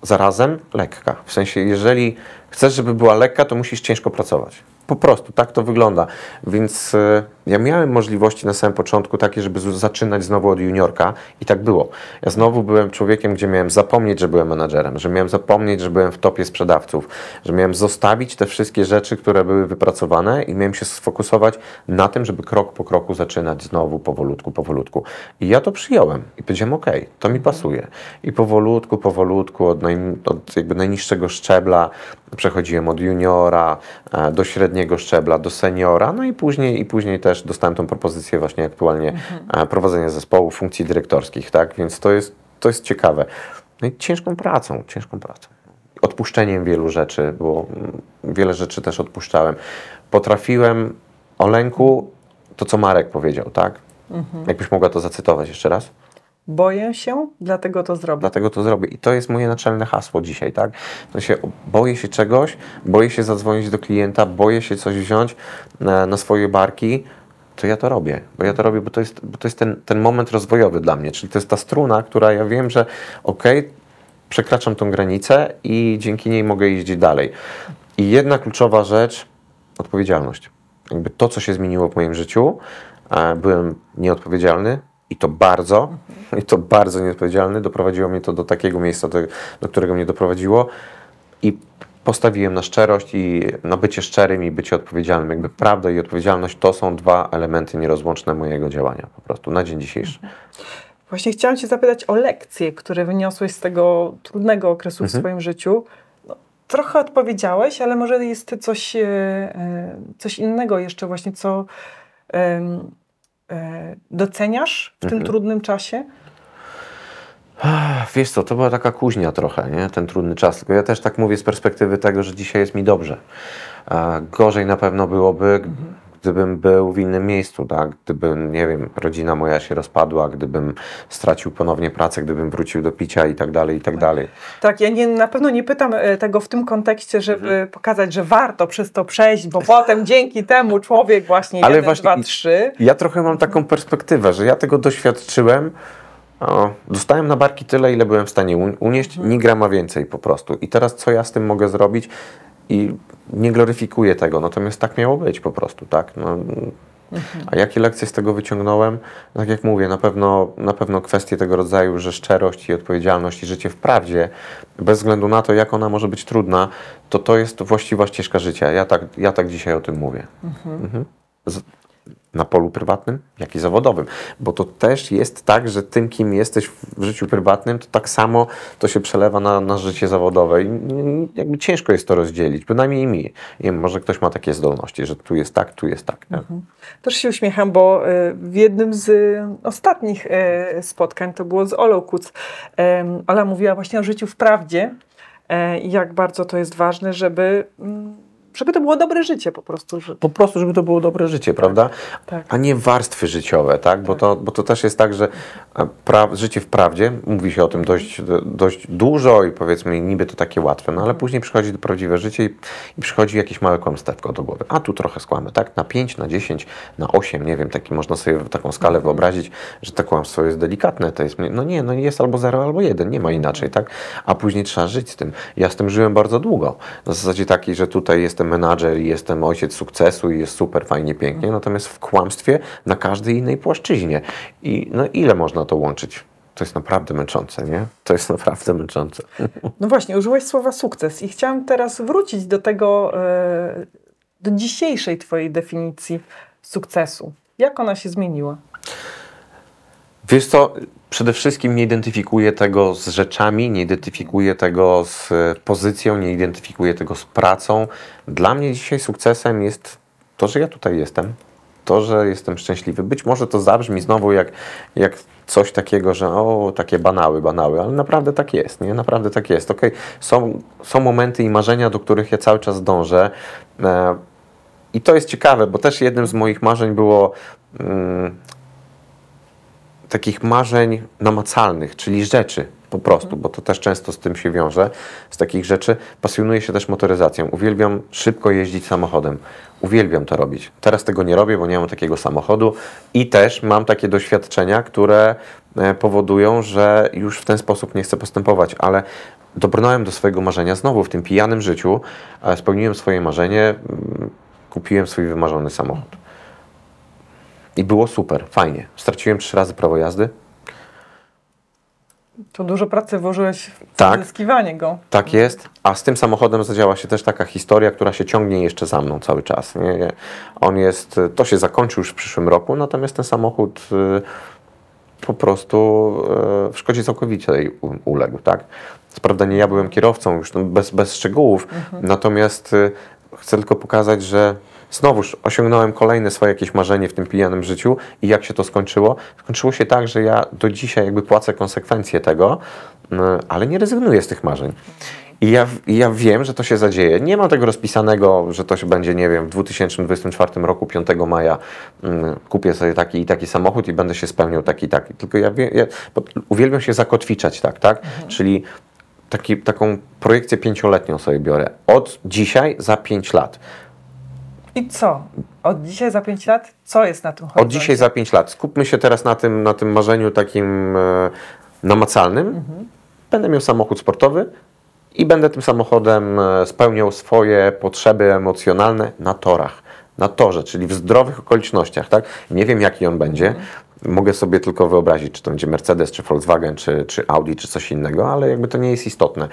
zarazem lekka. W sensie, jeżeli chcesz, żeby była lekka, to musisz ciężko pracować. Po prostu tak to wygląda. Więc e, ja miałem możliwości na samym początku takie, żeby zaczynać znowu od juniorka i tak było. Ja znowu byłem człowiekiem, gdzie miałem zapomnieć, że byłem menadżerem, że miałem zapomnieć, że byłem w topie sprzedawców, że miałem zostawić te wszystkie rzeczy, które były wypracowane i miałem się sfokusować na tym, żeby krok po kroku zaczynać znowu powolutku, powolutku. I ja to przyjąłem i powiedziałem, ok, to mi pasuje. I powolutku, powolutku od, naj, od jakby najniższego szczebla przechodziłem od juniora e, do średniego szczebla, do seniora, no i później, i później też dostałem tą propozycję właśnie aktualnie e, prowadzenia zespołu, funkcji dyrektorskich, tak? Więc to jest, to jest ciekawe. No i ciężką pracą, ciężką pracą. Odpuszczeniem wielu rzeczy, bo mm, wiele rzeczy też odpuszczałem. Potrafiłem o lęku, to co Marek powiedział, tak? Jakbyś mogła to zacytować jeszcze raz? Boję się, dlatego to zrobię. Dlatego to zrobię. I to jest moje naczelne hasło dzisiaj, tak? To się, boję się czegoś, boję się zadzwonić do klienta, boję się coś wziąć na, na swoje barki, to ja to robię. Bo ja to robię, bo to jest, bo to jest ten, ten moment rozwojowy dla mnie. Czyli to jest ta struna, która ja wiem, że okej, przekraczam tą granicę i dzięki niej mogę iść dalej. I jedna kluczowa rzecz, odpowiedzialność. Jakby to, co się zmieniło w moim życiu, e, byłem nieodpowiedzialny i to bardzo, i to bardzo nieodpowiedzialny. Doprowadziło mnie to do takiego miejsca, do, do którego mnie doprowadziło i postawiłem na szczerość i na bycie szczerym i bycie odpowiedzialnym. Jakby prawda i odpowiedzialność to są dwa elementy nierozłączne mojego działania po prostu na dzień dzisiejszy. Właśnie chciałam Cię zapytać o lekcje, które wyniosłeś z tego trudnego okresu w swoim życiu. No, trochę odpowiedziałeś, ale może jest coś, e, e, coś innego jeszcze właśnie, co doceniasz w tym trudnym czasie? Wiesz co, to była taka kuźnia trochę, nie? ten trudny czas. Tylko ja też tak mówię z perspektywy tego, że dzisiaj jest mi dobrze. Gorzej na pewno byłoby, g- gdybym był w innym miejscu, tak? Gdybym, nie wiem, rodzina moja się rozpadła, gdybym stracił ponownie pracę, gdybym wrócił do picia i tak dalej, i tak dalej. Tak, ja nie, na pewno nie pytam e, tego w tym kontekście, żeby Mhm. pokazać, że warto przez to przejść, bo potem dzięki temu człowiek właśnie Ale jeden, właśnie dwa, trzy. Ja trochę mam taką perspektywę, że ja tego doświadczyłem. O, dostałem na barki tyle, ile byłem w stanie un- unieść, ni grama więcej po prostu. I teraz co ja z tym mogę zrobić? I nie gloryfikuję tego, natomiast tak miało być po prostu, tak? No, A jakie lekcje z tego wyciągnąłem? Tak jak mówię, na pewno, na pewno kwestie tego rodzaju, że szczerość i odpowiedzialność i życie w prawdzie, bez względu na to, jak ona może być trudna, to to jest właściwa ścieżka życia. Ja tak, ja tak dzisiaj o tym mówię. Mhm. Z, na polu prywatnym, jak i zawodowym. Bo to też jest tak, że tym, kim jesteś w życiu prywatnym, to tak samo to się przelewa na, na życie zawodowe. I jakby ciężko jest to rozdzielić, bynajmniej mi. Wiem, może ktoś ma takie zdolności, że tu jest tak, tu jest tak. nie? Też się uśmiecham, bo e, w jednym z e, ostatnich e, spotkań, to było z Olą Kuc, Ola mówiła właśnie o życiu w prawdzie i jak bardzo to jest ważne, żeby, mm, żeby to było dobre życie po prostu. Po prostu, żeby to było dobre życie, prawda? tak. A nie warstwy życiowe, tak? Bo, To, bo to też jest tak, że e, pra, życie w prawdzie, mówi się o tym dość, dość dużo i powiedzmy niby to takie łatwe, no ale później przychodzi do prawdziwe życie i, i przychodzi jakieś małe kłamstewko do głowy. A tu trochę skłamy, tak? Na 5, na 10, na 8, nie wiem, taki można sobie taką skalę wyobrazić, że to kłamstwo jest delikatne, to jest, no nie, no jest albo 0, albo 1, nie ma inaczej, tak? A później trzeba żyć z tym. Ja z tym żyłem bardzo długo. Na zasadzie takiej, że tutaj jestem menadżer i jestem ojciec sukcesu i jest super, fajnie, pięknie, natomiast w kłamstwie na każdej innej płaszczyźnie. I no ile można to łączyć? To jest naprawdę męczące, nie? To jest naprawdę męczące. No właśnie, użyłeś słowa sukces i chciałam teraz wrócić do tego, e, do dzisiejszej twojej definicji sukcesu. Jak ona się zmieniła? Wiesz co, przede wszystkim nie identyfikuję tego z rzeczami, nie identyfikuję tego z e, pozycją, nie identyfikuję tego z pracą. Dla mnie dzisiaj sukcesem jest to, że ja tutaj jestem, to, że jestem szczęśliwy. Być może to zabrzmi znowu jak, jak coś takiego, że o, takie banały, banały, ale naprawdę tak jest, nie? Naprawdę tak jest. Okej, są, są momenty i marzenia, do których ja cały czas dążę. E, I to jest ciekawe, bo też jednym z moich marzeń było mm, takich marzeń namacalnych, czyli rzeczy po prostu, bo to też często z tym się wiąże, z takich rzeczy. Pasjonuję się też motoryzacją. Uwielbiam szybko jeździć samochodem. Uwielbiam to robić. Teraz tego nie robię, bo nie mam takiego samochodu i też mam takie doświadczenia, które e, powodują, że już w ten sposób nie chcę postępować, ale dobrnąłem do swojego marzenia znowu w tym pijanym życiu, spełniłem swoje marzenie. mm, kupiłem swój wymarzony samochód. I było super, fajnie. Straciłem trzy razy prawo jazdy. To dużo pracy włożyłeś w Tak. pozyskiwanie go. Tak jest, a z tym samochodem zadziała się też taka historia, która się ciągnie jeszcze za mną cały czas. Nie? On jest, to się zakończy już w przyszłym roku, natomiast ten samochód y, po prostu y, w szkodzie całkowicie u- uległ. Tak? Co prawda nie ja byłem kierowcą, już no bez, bez szczegółów, natomiast y, chcę tylko pokazać, że znowuż osiągnąłem kolejne swoje jakieś marzenie w tym pijanym życiu i jak się to skończyło? Skończyło się tak, że ja do dzisiaj jakby płacę konsekwencje tego, y, ale nie rezygnuję z tych marzeń. I ja, ja wiem, że to się zadzieje. Nie mam tego rozpisanego, że to się będzie, nie wiem, w 2024 roku, 5 maja mm, kupię sobie taki i taki samochód i będę się spełniał taki i taki. Tylko ja, ja uwielbiam się zakotwiczać, tak, tak? Czyli taki, taką projekcję pięcioletnią sobie biorę. Od dzisiaj za 5 lat. I co? Od dzisiaj za 5 lat? Co jest na tym Od horyzoncie? dzisiaj za 5 lat. Skupmy się teraz na tym, na tym marzeniu takim e, namacalnym. Będę miał samochód sportowy i będę tym samochodem e, spełniał swoje potrzeby emocjonalne na torach. Na torze, czyli w zdrowych okolicznościach, tak? Nie wiem, jaki on będzie. Mogę sobie tylko wyobrazić, czy to będzie Mercedes, czy Volkswagen, czy, czy Audi, czy coś innego, ale jakby to nie jest istotne.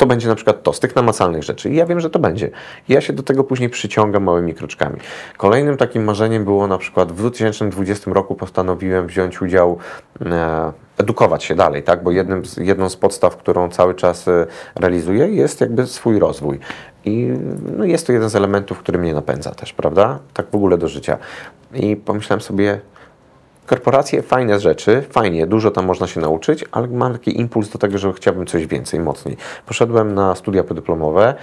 To będzie na przykład to, z tych namacalnych rzeczy. I ja wiem, że to będzie. I ja się do tego później przyciągam małymi kroczkami. Kolejnym takim marzeniem było na przykład w 2020 roku postanowiłem wziąć udział, e, edukować się dalej, tak? Bo jednym jedną z podstaw, którą cały czas e, realizuję, jest jakby swój rozwój. I no, jest to jeden z elementów, który mnie napędza też, prawda? Tak w ogóle do życia. I pomyślałem sobie, Korporacje, fajne rzeczy, fajnie, dużo tam można się nauczyć, ale mam taki impuls do tego, że chciałbym coś więcej, mocniej. Poszedłem na studia podyplomowe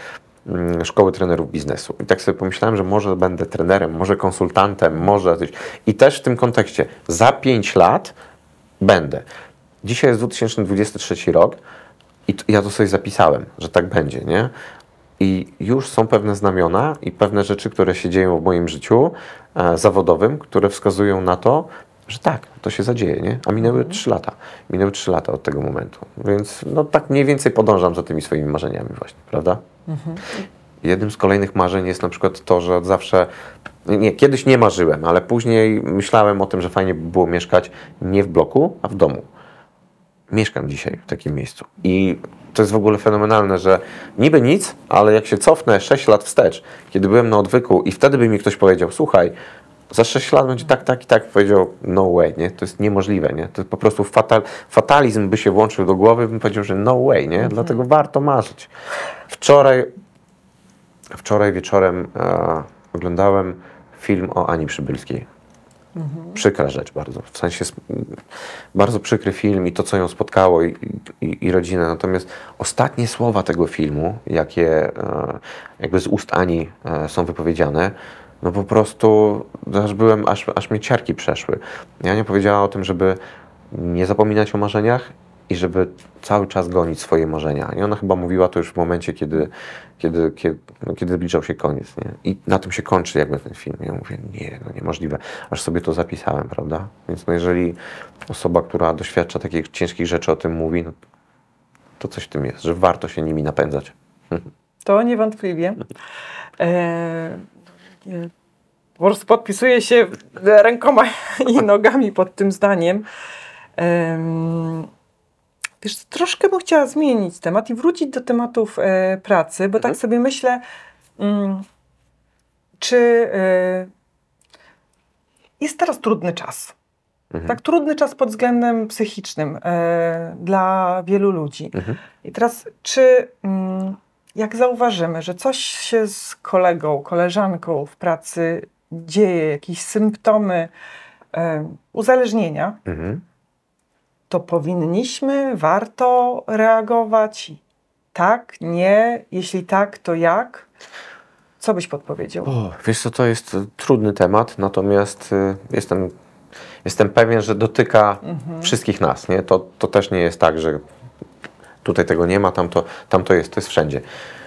mm, Szkoły Trenerów Biznesu i tak sobie pomyślałem, że może będę trenerem, może konsultantem, może coś. I też w tym kontekście, za 5 lat będę. Dzisiaj jest 2023 rok i ja to sobie zapisałem, że tak będzie, nie? I już są pewne znamiona i pewne rzeczy, które się dzieją w moim życiu e, zawodowym, które wskazują na to, że tak, to się zadzieje, nie? A minęły trzy lata. Minęły trzy lata od tego momentu. Więc no tak mniej więcej podążam za tymi swoimi marzeniami właśnie, prawda? Jednym z kolejnych marzeń jest na przykład to, że od zawsze, nie, kiedyś nie marzyłem, ale później myślałem o tym, że fajnie by było mieszkać nie w bloku, a w domu. Mieszkam dzisiaj w takim miejscu. I to jest w ogóle fenomenalne, że niby nic, ale jak się cofnę 6 lat wstecz, kiedy byłem na odwyku i wtedy by mi ktoś powiedział, słuchaj, za 6 lat będzie tak, tak i tak, powiedział, no way, nie? To jest niemożliwe, nie? To po prostu fatal, fatalizm by się włączył do głowy, bym powiedział, że no way, nie? Dlatego warto marzyć. Wczoraj Wczoraj wieczorem e, oglądałem film o Ani Przybylskiej. Przykra rzecz bardzo. W sensie bardzo przykry film i to, co ją spotkało i, i, i rodzinę. Natomiast ostatnie słowa tego filmu, jakie e, jakby z ust Ani e, są wypowiedziane, no po prostu aż byłem, aż, aż mnie ciarki przeszły. Ania powiedziała o tym, żeby nie zapominać o marzeniach i żeby cały czas gonić swoje marzenia. I ona chyba mówiła to już w momencie, kiedy, kiedy, kiedy, no, kiedy zbliżał się koniec. Nie? I na tym się kończy jakby ten film. Ja mówię, nie, no niemożliwe. Aż sobie to zapisałem, prawda? Więc no jeżeli osoba, która doświadcza takich ciężkich rzeczy o tym mówi, no, to coś w tym jest, że warto się nimi napędzać. To niewątpliwie. E, po prostu podpisuję się rękoma i nogami pod tym zdaniem. Em, Wiesz, troszkę bym chciała zmienić temat i wrócić do tematów e, pracy, bo Mhm. tak sobie myślę, mm, czy e, jest teraz trudny czas. Mhm. Tak, trudny czas pod względem psychicznym e, dla wielu ludzi. Mhm. I teraz, czy mm, jak zauważymy, że coś się z kolegą, koleżanką w pracy dzieje, jakieś symptomy e, uzależnienia, Mhm. to powinniśmy, warto reagować? Tak, nie? Jeśli tak, to jak? Co byś podpowiedział? O, wiesz co, to jest trudny temat, natomiast y, jestem, jestem pewien, że dotyka wszystkich nas. Nie? To, to też nie jest tak, że tutaj tego nie ma, tam to, tam to jest, to jest wszędzie.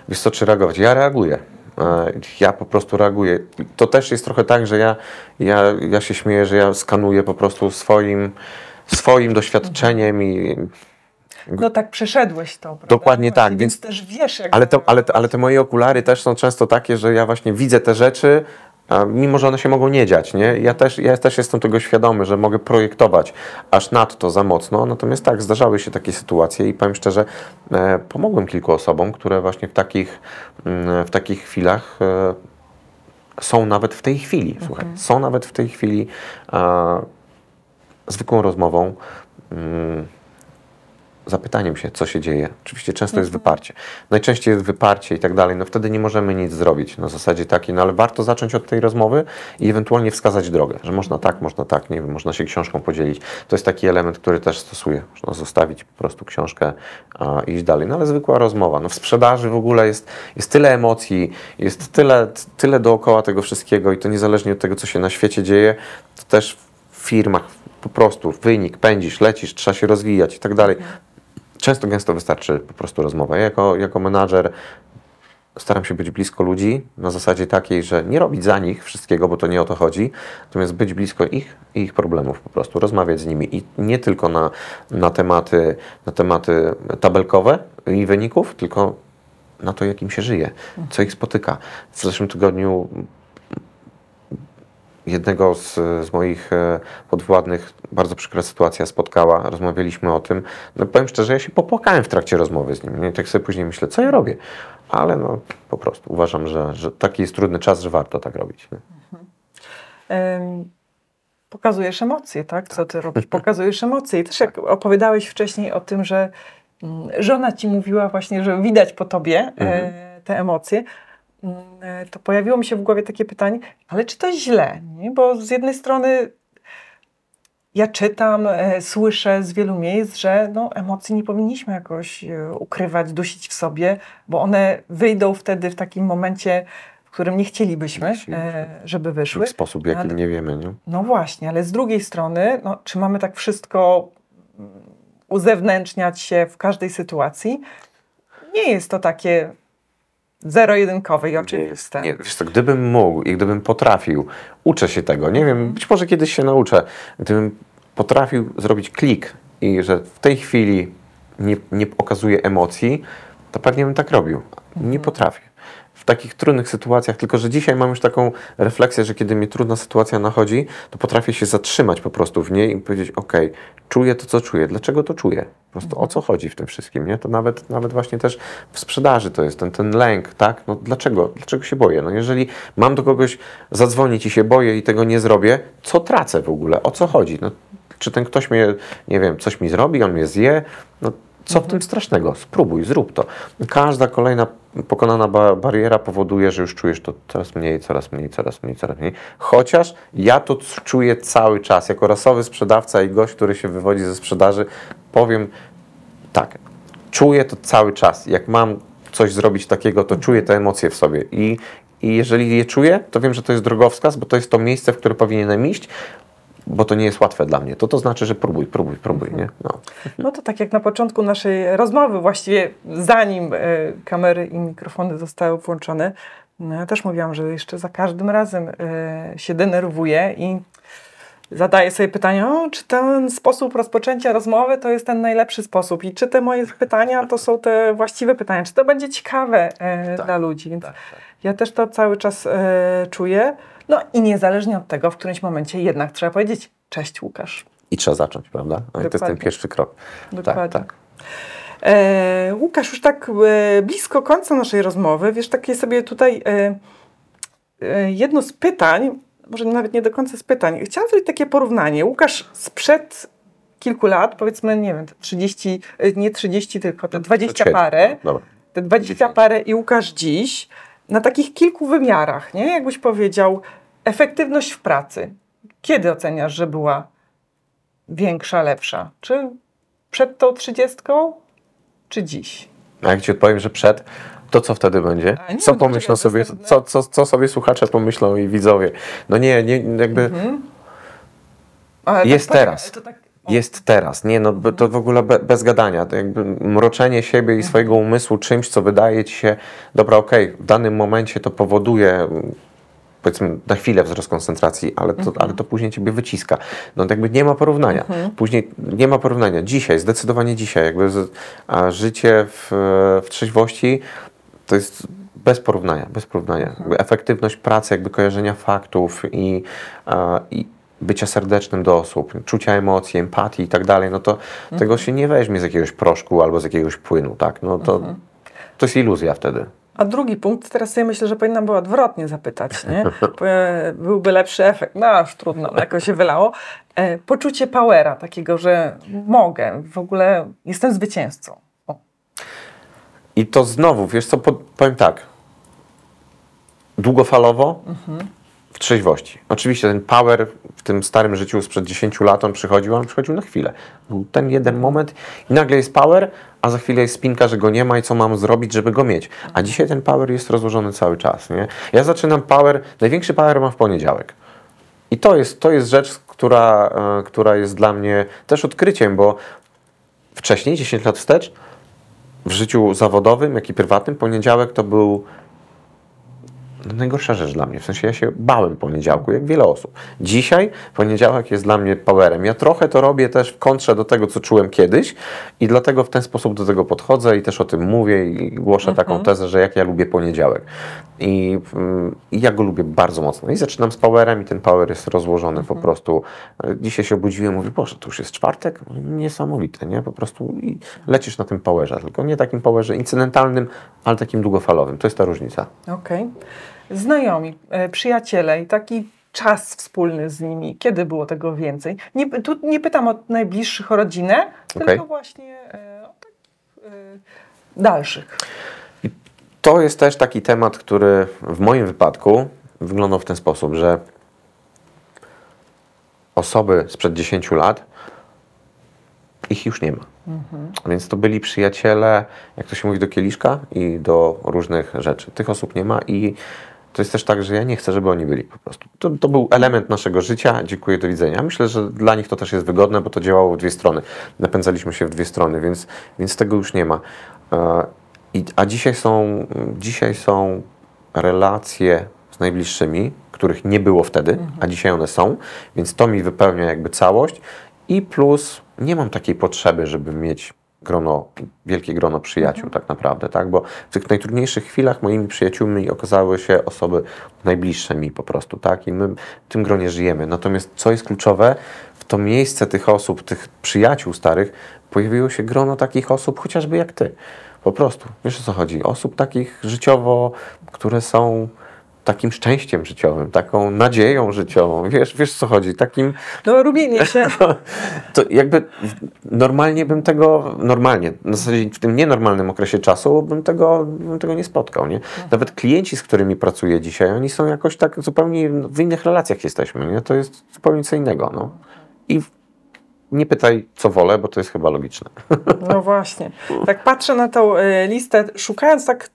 Wiesz co, czy reagować? Ja reaguję. E, Ja po prostu reaguję. To też jest trochę tak, że ja, ja, ja się śmieję, że ja skanuję po prostu swoim, swoim doświadczeniem i No tak, przeszedłeś to. Prawda? Dokładnie tak, Właśnie, więc- też wiesz, jak Ale te, ale, te, ale te moje okulary też są często takie, że ja właśnie widzę te rzeczy, mimo że one się mogą nie dziać, nie? Ja też, ja też jestem tego świadomy, że mogę projektować aż nadto za mocno, natomiast tak, zdarzały się takie sytuacje i powiem szczerze, e, pomogłem kilku osobom, które właśnie w takich, mm, w takich chwilach e, są nawet w tej chwili, słuchaj, są nawet w tej chwili zwykłą rozmową, mm, zapytaniem się, co się dzieje. Oczywiście często jest wyparcie. Najczęściej jest wyparcie i tak dalej. No wtedy nie możemy nic zrobić na zasadzie takiej, no ale warto zacząć od tej rozmowy i ewentualnie wskazać drogę, że można tak, można tak, nie wiem, można się książką podzielić. To jest taki element, który też stosuję. Można zostawić po prostu książkę a, i iść dalej. No ale zwykła rozmowa. No w sprzedaży w ogóle jest, jest tyle emocji, jest tyle, tyle dookoła tego wszystkiego i to niezależnie od tego, co się na świecie dzieje, to też w firmach po prostu wynik, pędzisz, lecisz, trzeba się rozwijać i tak dalej. Często gęsto wystarczy po prostu rozmowa. Ja jako, jako menadżer staram się być blisko ludzi na zasadzie takiej, że nie robić za nich wszystkiego, bo to nie o to chodzi, natomiast być blisko ich i ich problemów po prostu, rozmawiać z nimi i nie tylko na, na, tematy, na tematy tabelkowe i wyników, tylko na to, jak im się żyje, co ich spotyka. W zeszłym tygodniu jednego z, z moich e, podwładnych bardzo przykra sytuacja spotkała, rozmawialiśmy o tym. No powiem szczerze, ja się popłakałem w trakcie rozmowy z nim. Nie? Tak sobie później myślę, co ja robię. Ale no po prostu uważam, że, że taki jest trudny czas, że warto tak robić. Pokazujesz emocje, tak? Co ty robisz? Pokazujesz emocje. I też jak opowiadałeś wcześniej o tym, że mm, żona ci mówiła właśnie, że widać po tobie e, te emocje, to pojawiło mi się w głowie takie pytanie, ale czy to źle? Nie? Bo z jednej strony ja czytam, e, słyszę z wielu miejsc, że no, emocji nie powinniśmy jakoś e, ukrywać, dusić w sobie, bo one wyjdą wtedy w takim momencie, w którym nie chcielibyśmy, e, żeby wyszły. W sposób, jaki Ale- nie wiemy. Nie? No właśnie, ale z drugiej strony, no, czy mamy tak wszystko mm, uzewnętrzniać się w każdej sytuacji? Nie jest to takie zero-jedynkowe i oczywiste. Nie, wiesz co, gdybym mógł i gdybym potrafił, uczę się tego, nie wiem, być może kiedyś się nauczę, gdybym potrafił zrobić klik i że w tej chwili nie, nie pokazuję emocji, to pewnie bym tak robił. Nie potrafię. W takich trudnych sytuacjach, tylko że dzisiaj mam już taką refleksję, że kiedy mi trudna sytuacja nachodzi, to potrafię się zatrzymać po prostu w niej i powiedzieć, ok, czuję to, co czuję. Dlaczego to czuję? Po prostu o co chodzi w tym wszystkim, nie? To nawet, nawet właśnie też w sprzedaży to jest ten, ten lęk, tak? No dlaczego? Dlaczego się boję? No jeżeli mam do kogoś zadzwonić i się boję i tego nie zrobię, co tracę w ogóle? O co chodzi? No, czy ten ktoś mnie, nie wiem, coś mi zrobi, on mnie zje? No co w tym strasznego? Spróbuj, zrób to. Każda kolejna pokonana ba bariera powoduje, że już czujesz to coraz mniej, coraz mniej, coraz mniej, coraz mniej. Chociaż ja to czuję cały czas. Jako rasowy sprzedawca i gość, który się wywodzi ze sprzedaży, powiem tak, czuję to cały czas. Jak mam coś zrobić takiego, to czuję te emocje w sobie. I, I jeżeli je czuję, to wiem, że to jest drogowskaz, bo to jest to miejsce, w które powinienem iść, bo to nie jest łatwe dla mnie. To to znaczy, że próbuj, próbuj, próbuj, nie? No. No to tak jak na początku naszej rozmowy, właściwie zanim e, kamery i mikrofony zostały włączone, no ja też mówiłam, że jeszcze za każdym razem e, się denerwuję i zadaję sobie pytanie, o, czy ten sposób rozpoczęcia rozmowy to jest ten najlepszy sposób i czy te moje pytania to są te właściwe pytania, czy to będzie ciekawe e, Tak, dla ludzi. Więc tak. ja też to cały czas e, czuję. No i niezależnie od tego, w którymś momencie jednak trzeba powiedzieć, cześć Łukasz. I trzeba zacząć, prawda? A to jest ten pierwszy krok. Dokładnie. Tak, tak. E, Łukasz, już tak e, blisko końca naszej rozmowy, wiesz, takie sobie tutaj e, e, jedno z pytań, może nawet nie do końca z pytań, chciałam zrobić takie porównanie. Łukasz sprzed kilku lat, powiedzmy, nie wiem, te 30, e, nie 30, tylko te 20 Przedsięwzięć. parę, Dobra. te 20 10. parę i Łukasz dziś, na takich kilku wymiarach, nie? Jakbyś powiedział, efektywność w pracy. Kiedy oceniasz, że była większa, lepsza? Czy przed tą trzydziestką, czy dziś? A jak ci odpowiem, że przed, to co wtedy będzie? A Co no pomyślą sobie, co, co, co sobie słuchacze pomyślą i widzowie? No nie, nie jakby Mhm. Ale Jest poczekaj, teraz. tak, jest teraz. Nie, no to w ogóle be, bez gadania. To jakby mroczenie siebie i swojego umysłu czymś, co wydaje ci się, dobra, okej, w danym momencie to powoduje powiedzmy na chwilę wzrost koncentracji, ale to, ale to później ciebie wyciska. No jakby nie ma porównania. Później nie ma porównania. Dzisiaj, zdecydowanie dzisiaj, jakby z, a życie w, w trzeźwości to jest bez porównania, bez porównania. Jakby efektywność pracy, jakby kojarzenia faktów i, a, i bycia serdecznym do osób, czucia emocji, empatii i tak dalej, no to tego się nie weźmie z jakiegoś proszku albo z jakiegoś płynu, tak? No to, to jest iluzja wtedy. A drugi punkt, teraz sobie myślę, że powinnam była odwrotnie zapytać, nie? Powie- Byłby lepszy efekt, no aż trudno, no, jakoś się wylało. E, poczucie powera, takiego, że mogę, w ogóle jestem zwycięzcą. O. I to znowu, wiesz co, po, powiem tak. Długofalowo w trzeźwości. Oczywiście ten power w tym starym życiu sprzed 10 lat on przychodził, on przychodził na chwilę. Był ten jeden moment i nagle jest power, a za chwilę jest spinka, że go nie ma i co mam zrobić, żeby go mieć. A dzisiaj ten power jest rozłożony cały czas. Nie? Ja zaczynam power, największy power mam w poniedziałek. I to jest, to jest rzecz, która, e, która jest dla mnie też odkryciem, bo wcześniej, 10 lat wstecz, w życiu zawodowym, jak i prywatnym, poniedziałek to był najgorsza rzecz dla mnie. W sensie ja się bałem poniedziałku, jak wiele osób. Dzisiaj poniedziałek jest dla mnie powerem. Ja trochę to robię też w kontrze do tego, co czułem kiedyś i dlatego w ten sposób do tego podchodzę i też o tym mówię i głoszę taką tezę, że jak ja lubię poniedziałek. I, mm, I ja go lubię bardzo mocno. I zaczynam z powerem i ten power jest rozłożony po prostu. Dzisiaj się obudziłem, mówię, Boże, to już jest czwartek? Niesamowite, nie? Po prostu lecisz na tym powerze, tylko nie takim powerze incydentalnym, ale takim długofalowym. To jest ta różnica. Okej. Znajomi, e, przyjaciele i taki czas wspólny z nimi. Kiedy było tego więcej? Nie, tu nie pytam o najbliższych, o rodzinę, Okej. tylko właśnie e, o takich e, dalszych. To jest też taki temat, który w moim wypadku wyglądał w ten sposób, że osoby sprzed 10 lat, ich już nie ma. Więc to byli przyjaciele, jak to się mówi, do kieliszka i do różnych rzeczy. Tych osób nie ma i to jest też tak, że ja nie chcę, żeby oni byli po prostu. To, to był element naszego życia. Dziękuję, do widzenia. Myślę, że dla nich to też jest wygodne, bo to działało w dwie strony. Napędzaliśmy się w dwie strony, więc, więc tego już nie ma. E, I, a dzisiaj są, dzisiaj są relacje z najbliższymi, których nie było wtedy, a dzisiaj one są, więc to mi wypełnia jakby całość. I plus nie mam takiej potrzeby, żeby mieć grono, wielkie grono przyjaciół tak naprawdę, tak? Bo w tych najtrudniejszych chwilach moimi przyjaciółmi okazały się osoby najbliższe mi po prostu, tak? I my w tym gronie żyjemy. Natomiast co jest kluczowe, w to miejsce tych osób, tych przyjaciół starych, pojawiło się grono takich osób, chociażby jak ty. Po prostu. Wiesz o co chodzi? Osób takich życiowo, które są takim szczęściem życiowym, taką nadzieją życiową. Wiesz, wiesz co chodzi? Takim, No, rumienie się. to jakby normalnie bym tego, normalnie, na zasadzie w tym nienormalnym okresie czasu bym tego, bym tego nie spotkał, nie? Nawet klienci, z którymi pracuję dzisiaj, oni są jakoś tak zupełnie w innych relacjach jesteśmy, nie? To jest zupełnie co innego, no. I nie pytaj, co wolę, bo to jest chyba logiczne. No właśnie. Tak patrzę na tą e, listę, szukając tak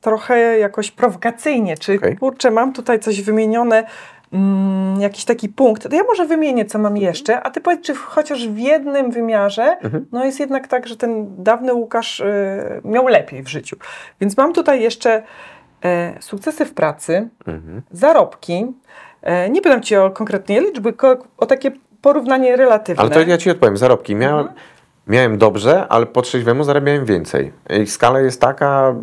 trochę jakoś prowokacyjnie, czy Okej. kurczę, mam tutaj coś wymienione, mm, jakiś taki punkt. To ja może wymienię, co mam jeszcze, a ty powiedz, czy chociaż w jednym wymiarze, no jest jednak tak, że ten dawny Łukasz e, miał lepiej w życiu. Więc mam tutaj jeszcze e, sukcesy w pracy, Mhm. zarobki. E, nie pytam cię o konkretnie liczby, o takie porównanie relatywne. Ale to ja ci odpowiem, zarobki. Miałem, miałem dobrze, ale po trzeźwemu zarabiałem więcej. I skala jest taka,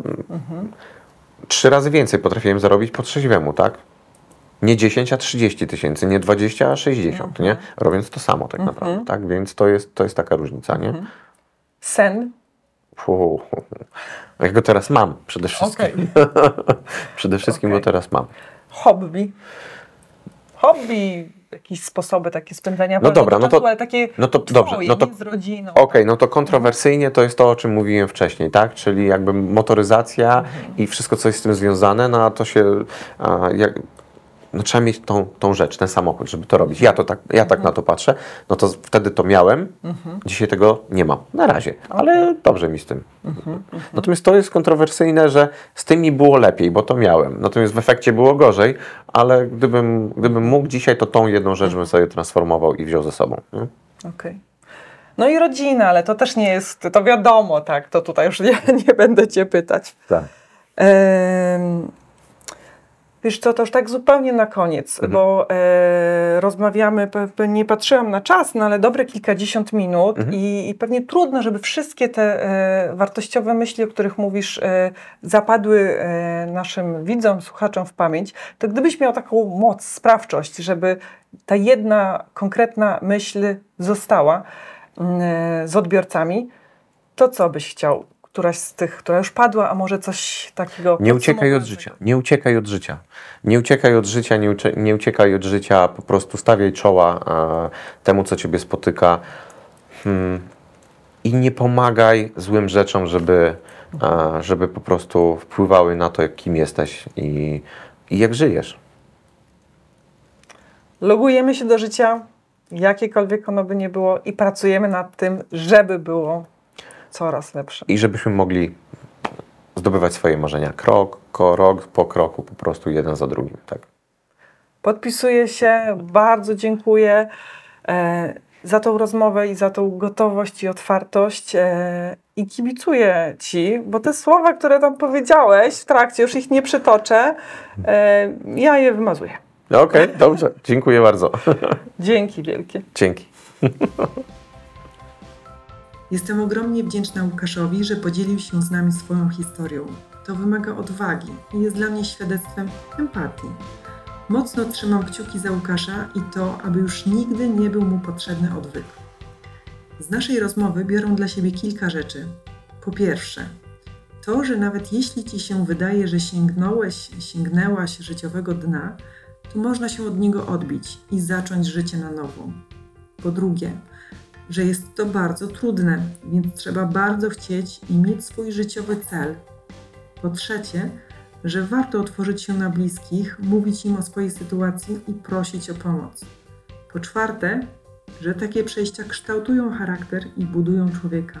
trzy razy więcej potrafiłem zarobić po trzeźwemu, tak? Nie 10, a 30 tysięcy, nie 20, a 60, nie? Robiąc to samo tak naprawdę, tak? Więc to jest, to jest taka różnica, nie? Sen. Fu. Jak go teraz mam przede wszystkim. Okej. przede wszystkim Okej. go teraz mam. Hobby. Hobby, jakieś sposoby takie spędzania No dobra, no to- ale takie no to twoje, dobrze, no to- z rodziną. Okej, no to kontrowersyjnie to jest to, o czym mówiłem wcześniej, tak? Czyli jakby motoryzacja i wszystko, co jest z tym związane, no a to się, a, jak, no trzeba mieć tą, tą rzecz, ten samochód, żeby to robić. Ja, to tak, ja tak na to patrzę, no to wtedy to miałem, dzisiaj tego nie mam, na razie, ale dobrze mi z tym. Natomiast to jest kontrowersyjne, że z tym mi było lepiej, bo to miałem, natomiast w efekcie było gorzej, ale gdybym, gdybym mógł dzisiaj, to tą jedną rzecz bym sobie transformował i wziął ze sobą. Okej. No i rodzina, ale to też nie jest, to wiadomo, tak, to tutaj już nie, nie będę cię pytać. Tak. Wiesz co, to już tak zupełnie na koniec, Mhm. bo e, rozmawiamy, nie patrzyłam na czas, no ale dobre kilkadziesiąt minut Mhm. i, i pewnie trudno, żeby wszystkie te e, wartościowe myśli, o których mówisz, e, zapadły e, naszym widzom, słuchaczom w pamięć. To gdybyś miał taką moc, sprawczość, żeby ta jedna konkretna myśl została mm, e, z odbiorcami, to co byś chciał? Któraś z tych, która już padła, a może coś takiego Nie uciekaj od życia. Nie uciekaj od życia. Nie uciekaj od życia, nie, ucie, nie uciekaj od życia, po prostu stawiaj czoła e, temu, co ciebie spotyka. Hmm. I nie pomagaj złym rzeczom, żeby, e, żeby po prostu wpływały na to, kim jesteś i, i jak żyjesz. Logujemy się do życia, jakiekolwiek ono by nie było, i pracujemy nad tym, żeby było coraz lepsze. I żebyśmy mogli zdobywać swoje marzenia krok, krok po kroku, po prostu jeden za drugim. Tak. Podpisuję się, bardzo dziękuję e, za tą rozmowę i za tą gotowość i otwartość. E, I kibicuję Ci, bo te słowa, które tam powiedziałeś w trakcie, już ich nie przytoczę, e, ja je wymazuję. Okej, dobrze. Dziękuję bardzo. Dzięki wielkie. Dzięki. Jestem ogromnie wdzięczna Łukaszowi, że podzielił się z nami swoją historią. To wymaga odwagi i jest dla mnie świadectwem empatii. Mocno trzymam kciuki za Łukasza i to, aby już nigdy nie był mu potrzebny odwyk. Z naszej rozmowy biorą dla siebie kilka rzeczy. Po pierwsze, to, że nawet jeśli ci się wydaje, że sięgnąłeś, sięgnęłaś życiowego dna, to można się od niego odbić i zacząć życie na nowo. Po drugie, że jest to bardzo trudne, więc trzeba bardzo chcieć i mieć swój życiowy cel. Po trzecie, że warto otworzyć się na bliskich, mówić im o swojej sytuacji i prosić o pomoc. Po czwarte, że takie przejścia kształtują charakter i budują człowieka.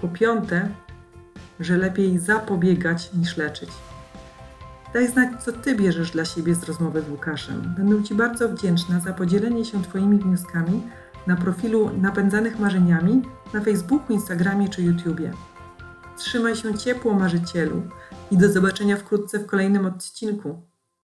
Po piąte, że lepiej zapobiegać niż leczyć. Daj znać, co Ty bierzesz dla siebie z rozmowy z Łukaszem. Będę Ci bardzo wdzięczna za podzielenie się Twoimi wnioskami na profilu Napędzanych Marzeniami na Facebooku, Instagramie czy YouTubie. Trzymaj się ciepło, marzycielu, i do zobaczenia wkrótce w kolejnym odcinku.